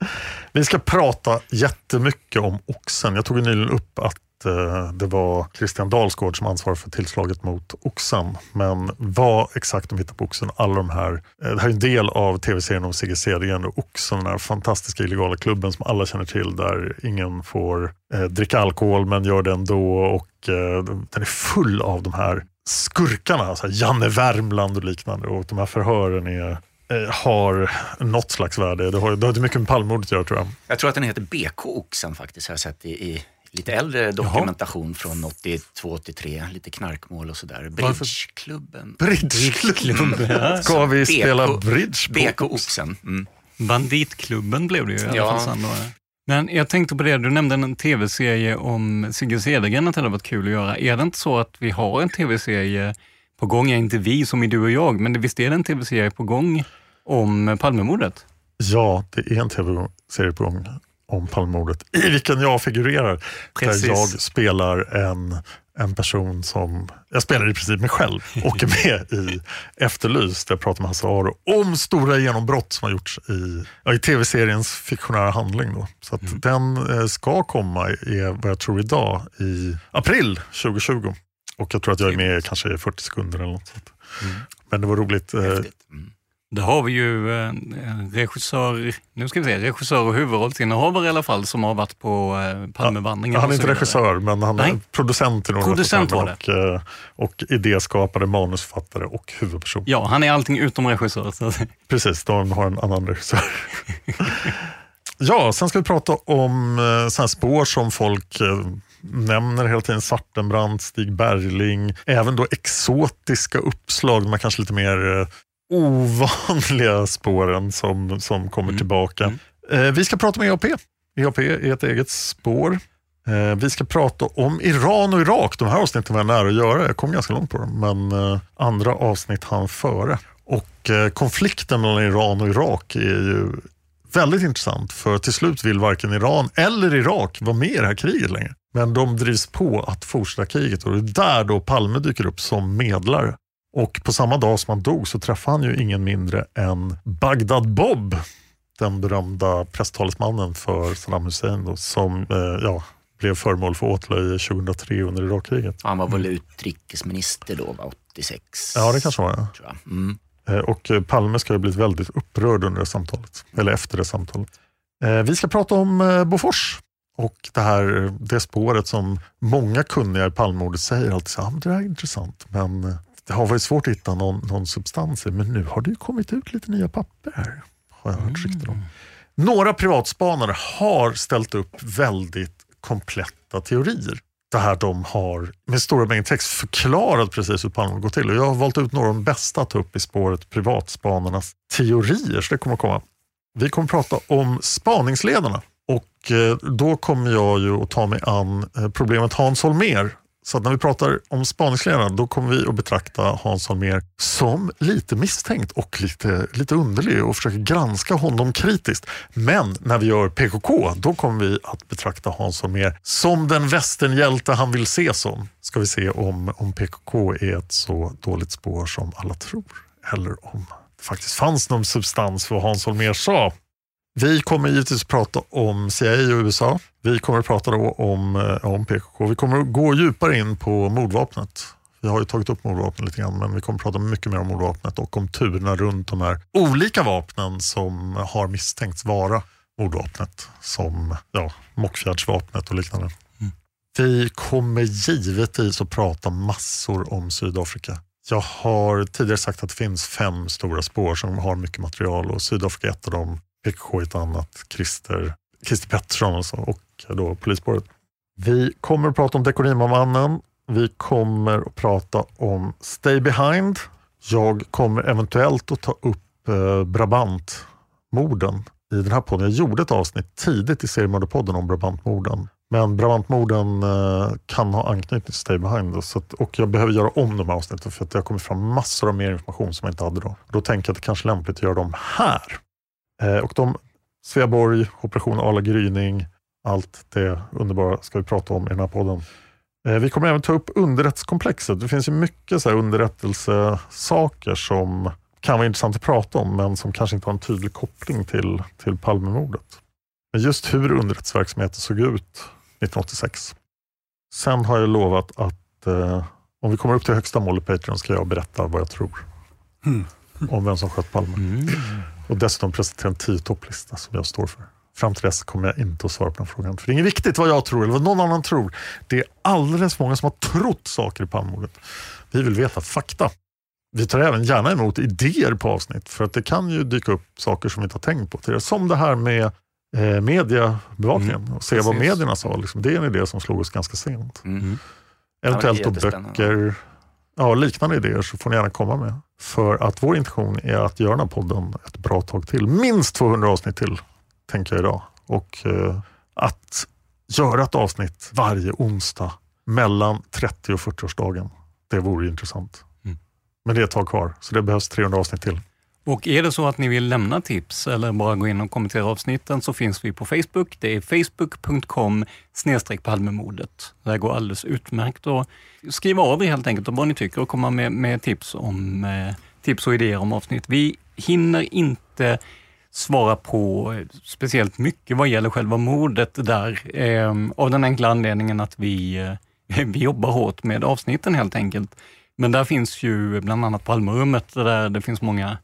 [laughs] Vi ska prata jättemycket om oxen. Jag tog nyligen upp att eh, det var Christian Dalsgård som ansvarade för tillslaget mot oxen. Men vad exakt de hittar på oxen, alla de här. Eh, det här är en del av tv-serien om Sigge Cedergren och oxen, den här fantastiska illegala klubben som alla känner till där ingen får eh, dricka alkohol men gör det ändå och eh, den är full av de här skurkarna, alltså Janne Värmland och liknande och de här förhören är eh, har något slags värde. Det har, det har mycket med Palmemordet att göra tror jag. Jag tror att den heter BK-oxen faktiskt, har jag sett i, i lite äldre dokumentation från 82-83, lite knarkmål och sådär. Bridgeklubben. Bridgeklubben? ja. [laughs] Ska vi spela bridge på BK-oxen. Mm. Banditklubben blev det ju i alla Ja. fall sen då. Men jag tänkte på det, du nämnde en tv-serie om Sigge Cedergren, att det hade varit kul att göra. Är det inte så att vi har en tv-serie på gång, ja, inte vi som är du och jag, men visst är det en tv-serie på gång om Palmemordet? Ja, det är en tv-serie på gång om Palmemordet i vilken jag figurerar. Precis. Där jag spelar en, en person som, jag spelar i princip mig själv och är [laughs] med i Efterlyst där jag pratar med Hasse Aro om stora genombrott som har gjorts i, i tv-seriens fiktionära handling. Då. Så att den eh, ska komma, är vad jag tror idag, i april 2020. Och jag tror att jag är med kanske i 40 sekunder eller något sånt. Men det var roligt. eh, Det har vi ju eh, regissör, nu ska vi se, regissör och huvudrollsinnehavare i alla fall som har varit på eh, Palmevandringen. Han är inte regissör, men han är Nej. producent i några Producent var och, eh, och idéskapare, manusförfattare och huvudperson. Ja, han är allting utom regissör. Så. Precis, de har en annan regissör. [laughs] ja, sen ska vi prata om eh, spår som folk eh, nämner hela tiden. Svartenbrandt, Stig Bergling, även då exotiska uppslag, de här kanske lite mer eh, ovanliga spåren som, som kommer tillbaka. Eh, vi ska prata om EAP. EAP är ett eget spår. Eh, vi ska prata om Iran och Irak. De här avsnitten var jag nära att göra. Jag kom ganska långt på dem, men eh, andra avsnitt hann före. Och konflikten mellan Iran och Irak är ju väldigt intressant för till slut vill varken Iran eller Irak vara med i det här kriget längre. Men de drivs på att fortsätta kriget och det är där då Palme dyker upp som medlare. Och på samma dag som han dog så träffade han ju ingen mindre än Bagdad Bob, den berömda presstalesmannen för Saddam Hussein då, som eh, ja, blev föremål för åtlöje 2003 under Irakkriget. Han var väl utrikesminister då, va? 86? Ja, det kanske var det. Tror jag. Mm. Eh, Och eh, Palme ska ha blivit väldigt upprörd under det samtalet, eller efter det samtalet. Vi ska prata om Bofors och det här det spåret som många kunniga i Palmemordet säger alltid så, ah, det här är intressant men det har varit svårt att hitta någon, någon substans men nu har det ju kommit ut lite nya papper här. Har jag hört rykten om. Några privatspanare har ställt upp väldigt kompletta teorier. Det här de har med stora mängder text förklarat precis hur Palme går till. Och jag har valt ut några av de bästa att ta upp i spåret privatspanarnas teorier. Så det kommer att komma. Vi kommer att prata om spaningsledarna och eh, då kommer jag ju att ta mig an eh, problemet Hans Holmér. Så att när vi pratar om spaningsledarna då kommer vi att betrakta Hans Holmér som lite misstänkt och lite, lite underlig och försöka granska honom kritiskt. Men när vi gör PKK då kommer vi att betrakta Hans Holmér som den västernhjälte han vill se som. Ska vi se om, om PKK är ett så dåligt spår som alla tror eller om det faktiskt fanns någon substans för vad Hans Holmér sa. Vi kommer givetvis att prata om CIA och USA. Vi kommer att prata om, eh, om PKK. Vi kommer att gå djupare in på mordvapnet. Vi har ju tagit upp mordvapnet lite grann, men vi kommer att prata mycket mer om mordvapnet och om turerna runt de här olika vapnen som har misstänkts vara mordvapnet. Som ja, Mockfjärdsvapnet och liknande. Vi kommer givetvis att prata massor om Sydafrika. Jag har tidigare sagt att det finns fem stora spår som har mycket material och Sydafrika är ett av dem. PKK är ett annat, Christer, Christer Pettersson alltså, och då polisspåret. Vi kommer att prata om Dekorima-mannen. Vi kommer att prata om Stay Behind. Jag kommer eventuellt att ta upp eh, Brabantmorden i den här podden. Jag gjorde ett avsnitt tidigt i seriemördarpodden om Brabantmorden. Men Brabantmorden eh, kan ha anknytning till Stay Behind. Så att, och jag behöver göra om de här avsnitten för att det har kommit fram massor av mer information som jag inte hade då. Då tänker jag att det kanske är lämpligt att göra dem här. Eh, och de, Sveaborg, Operation Arla Gryning, allt det underbara ska vi prata om i den här podden. Eh, vi kommer även ta upp underrättelsekomplexet. Det finns ju mycket så här underrättelsesaker som kan vara intressant att prata om men som kanske inte har en tydlig koppling till, till Palmemordet. Men just hur underrättelseverksamheten såg ut 1986. Sen har jag lovat att eh, om vi kommer upp till högsta mål i Patreon ska jag berätta vad jag tror Mm. om vem som sköt Palme. Och dessutom presentera en tio topplista som jag står för. Fram till dess kommer jag inte att svara på den frågan. För det är inget viktigt vad jag tror eller vad någon annan tror. Det är alldeles många som har trott saker i Palmemordet. Vi vill veta fakta. Vi tar även gärna emot idéer på avsnitt för att det kan ju dyka upp saker som vi inte har tänkt på tidigare. Som det här med eh, mediebevakningen och se vad precis. medierna sa. Liksom. Det är en idé som slog oss ganska sent. Mm. Eventuellt då böcker, ja, liknande idéer så får ni gärna komma med. För att vår intention är att göra den här podden ett bra tag till. Minst 200 avsnitt till, tänker jag idag. Och eh, att göra ett avsnitt varje onsdag mellan 30 och 40-årsdagen. Det vore intressant. Mm. Men det är ett tag kvar, så det behövs 300 avsnitt till. Och är det så att ni vill lämna tips eller bara gå in och kommentera avsnitten så finns vi på Facebook. Det är facebook.com palmemordet. Det här går alldeles utmärkt att skriva av er helt enkelt om vad ni tycker och komma med, med tips, om, eh, tips och idéer om avsnitt. Vi hinner inte svara på speciellt mycket vad gäller själva mordet där. Eh, av den enkla anledningen att vi, eh, [laughs] vi jobbar hårt med avsnitten helt enkelt. Men där finns ju bland annat Palmerummet där det finns många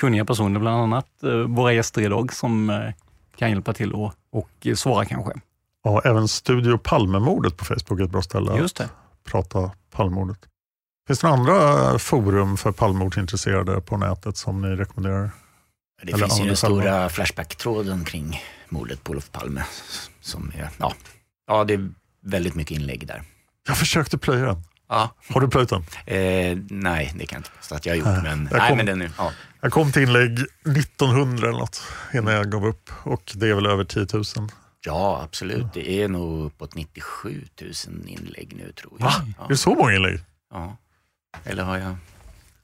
kunniga personer, bland annat eh, våra gäster idag som eh, kan hjälpa till och, och svara kanske. Ja, även Studio Palmemordet på Facebook är ett bra ställe Just det. att prata Palmemordet. Finns det några andra forum för Palmemordsintresserade på nätet som ni rekommenderar? Det Eller finns ju den stora Flashback-tråden kring mordet på Olof Palme. Som är, ja. ja, det är väldigt mycket inlägg där. Jag försökte plöja den. Ja. Har du plöjt den? Eh, nej, det kan jag inte påstå att jag har gjort. Nej. Men, Jag nej, kom- men den är, ja. Jag kom till inlägg 1900 eller något innan jag gav upp och det är väl över 10 000. ja, absolut. Det är nog uppåt 97 000 inlägg nu tror jag. Va? Ja. Är det så många inlägg? Ja. Eller har jag...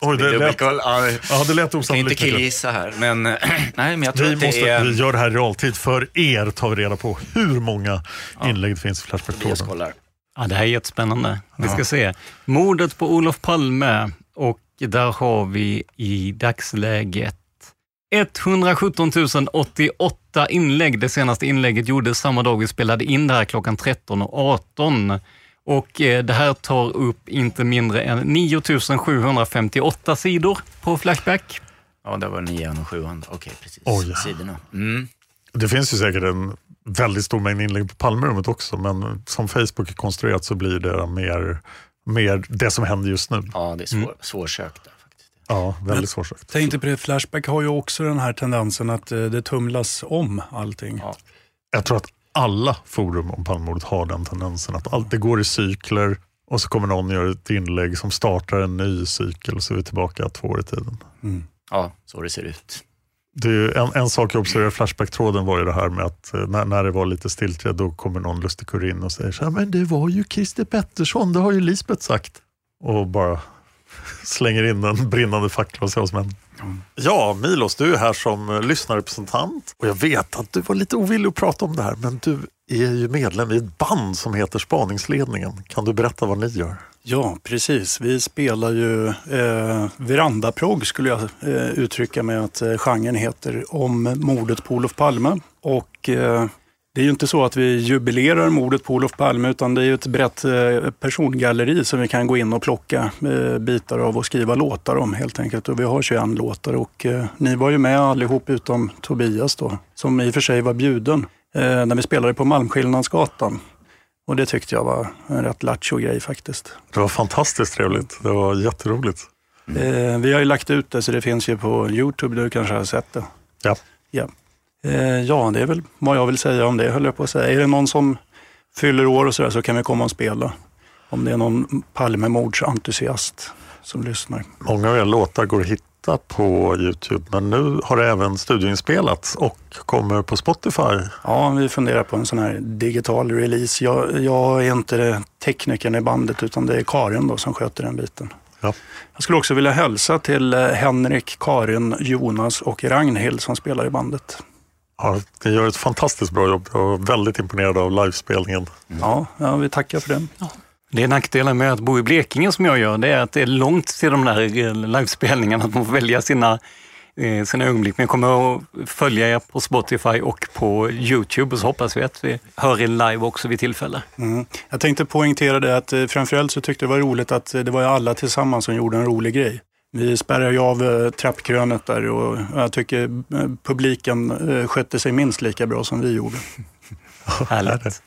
Oj, det lät? Ja, ja, det lät jag kan inte osannolikt. killgissa här, men, [clears throat] nej, men jag tror Vi, måste, är... vi gör det här i realtid. För er tar vi reda på hur många inlägg det finns i Flashback-tråden. Ja, det här är jättespännande. Vi ska Ja. se. Mordet på Olof Palme och där har vi i dagsläget 117 088 inlägg. Det senaste inlägget gjordes samma dag vi spelade in det här klockan 13.18. Och eh, det här tar upp inte mindre än 9 758 sidor på Flashback. Ja, det var 900 och 700. Okej, precis. Oj, ja. Sidorna. Mm. Det finns ju säkert en väldigt stor mängd inlägg på Palmerummet också men som Facebook är konstruerat så blir det mer, mer det som händer just nu. Ja, det är svår, svårsökt. Där. Ja, väldigt svårsökt. Tänkte på det, Flashback har ju också den här tendensen att eh, det tumlas om allting. Jag tror att alla forum om Palmemordet har den tendensen att allt det går i cykler och så kommer någon göra ett inlägg som startar en ny cykel och så är vi tillbaka två år i tiden. Ja, så det ser ut. Det är en, en sak jag observerade i Flashback-tråden var ju det här med att eh, när, när det var lite stiltje då kommer någon lustig in och säger så här, men det var ju Christer Pettersson, det har ju Lisbeth sagt. Och bara [laughs] slänger in en brinnande fackla och säger vad som händer. Ja, Milos, du är här som eh, lyssnarrepresentant och jag vet att du var lite ovillig att prata om det här, men du är ju medlem i ett band som heter Spaningsledningen. Kan du berätta vad ni gör? Ja, precis. Vi spelar ju eh, verandaprogg skulle jag eh, uttrycka med att eh, genren heter om mordet på Olof Palme. Och eh, det är ju inte så att vi jubilerar mordet på Olof Palme utan det är ju ett brett eh, persongalleri som vi kan gå in och plocka eh, bitar av och skriva låtar om helt enkelt. Och vi har 21 låtar och eh, ni var ju med allihop utom Tobias då, som i och för sig var bjuden när vi spelade på Malmskillnadsgatan. Och det tyckte jag var en rätt lattjo grej faktiskt. Det var fantastiskt trevligt. Det var jätteroligt. Eh, vi har ju lagt ut det så det finns ju på Youtube, du kanske har sett det. Ja. Ja, eh, ja det är väl vad jag vill säga om det höll jag på att säga. Är det någon som fyller år och sådär så kan vi komma och spela. Om det är någon Palmemordsentusiast som lyssnar. Många av era låtar går att hitta på Youtube men nu har det även studioinspelats och kommer på Spotify. Ja, vi funderar på en sån här digital release. Jag, jag är inte teknikern i bandet utan det är Karin då som sköter den biten. Ja. Jag skulle också vilja hälsa till eh, Henrik, Karin, Jonas och Ragnhild som spelar i bandet. Ja, ni gör ett fantastiskt bra jobb. Jag var väldigt imponerad av livespelningen. Ja, ja vi tackar för det. Det är nackdelen med att bo i Blekinge som jag gör, det är att det är långt till de där eh, livespelningarna, att man får välja sina, eh, sina ögonblick. Men jag kommer att följa er på Spotify och på Youtube och så hoppas vi att vi hör er live också vid tillfälle. Mm. Jag tänkte poängtera det att eh, framförallt så tyckte jag det var roligt att det var alla tillsammans som gjorde en rolig grej. Vi spärrade ju av trappkrönet där och jag tycker publiken skötte sig minst lika bra som vi gjorde. [laughs] Härligt.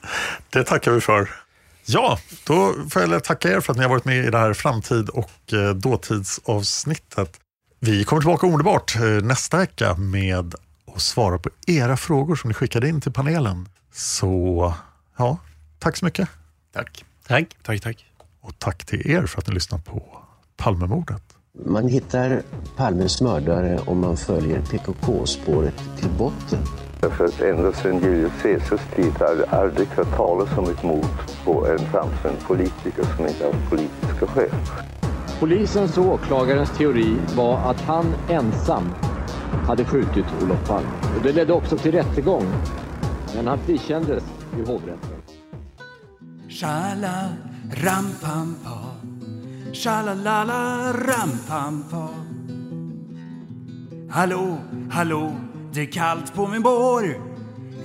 Det tackar vi för. Ja, då får jag tacka er för att ni har varit med i det här framtid och eh, dåtidsavsnittet. Vi kommer tillbaka omedelbart eh, nästa vecka med att svara på era frågor som ni skickade in till panelen. Så ja, tack så mycket. Tack. Tack. Tack, tack. Och tack till er för att ni lyssnar på Palmemordet. Man hittar Palmes mördare om man följer PKK-spåret till botten. För att ända sedan Julius Caesars tid har det aldrig hört talas om ett mord på en framstående politiker som inte haft politiska skäl. Polisens och åklagarens teori var att han ensam hade skjutit Olof Palme. Och det ledde också till rättegång. Men han frikändes i hovrätten. Shala ram pam pa Shalalala ram pam pa Hallå, hallå, det är kallt på min bår.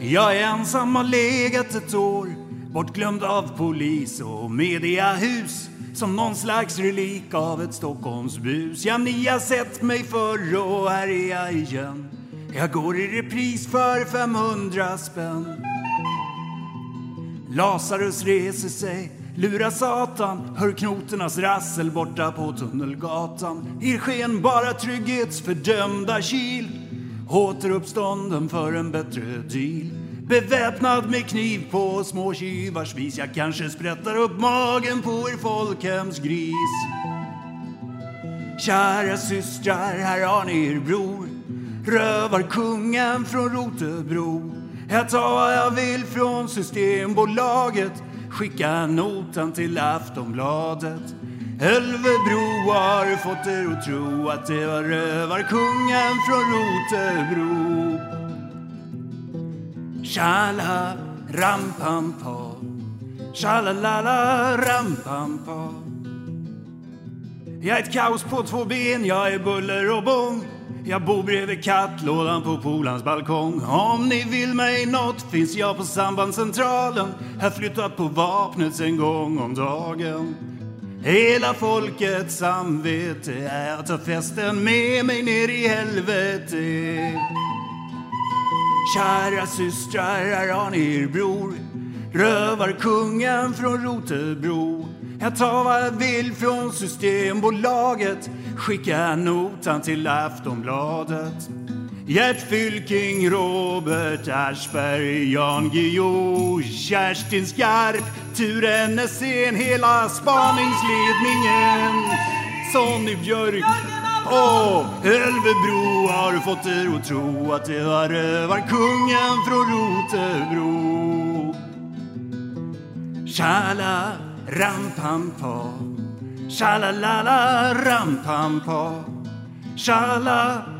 Jag är ensam har legat ett år. Bortglömd av polis och mediahus. Som någon slags relik av ett Stockholmsbus Ja, ni har sett mig förr och här är jag igen. Jag går i repris för 500 spänn. Lazarus reser sig, lurar Satan. Hör knoternas rassel borta på Tunnelgatan. I skenbara trygghetsfördömda kil. Återuppstånden för en bättre deal. Beväpnad med kniv på små tjuvars vis. Jag kanske sprättar upp magen på er folkhemsgris Kära systrar, här har ni er bror. Rövarkungen från Rotebro. Jag tar vad jag vill från Systembolaget. Skicka notan till Aftonbladet. Ölvebro har fått er att tro att det var rövarkungen från Rotebro. Tjala, rampampa, Tjalalala rampampa. pa. Jag är ett kaos på två ben, jag är buller och bång. Jag bor bredvid kattlådan på polans balkong. Om ni vill mig nåt finns jag på sambandscentralen Här flyttat på vapnet en gång om dagen. Hela folkets samvete är att ta festen med mig ner i helvete. Kära systrar, här har ni er bror Rövarkungen från Rotebro. Jag tar vad jag vill från Systembolaget Skicka notan till Aftonbladet. Gert Fylking, Robert Aschberg, Jan Guillou, Kerstin Skarp, Ture Nässén, hela spaningsledningen Sonny Björk och Ölvebro. Har fått er att tro att det var rövarkungen från Rotebro? Tjala ram pam pa. Shalalala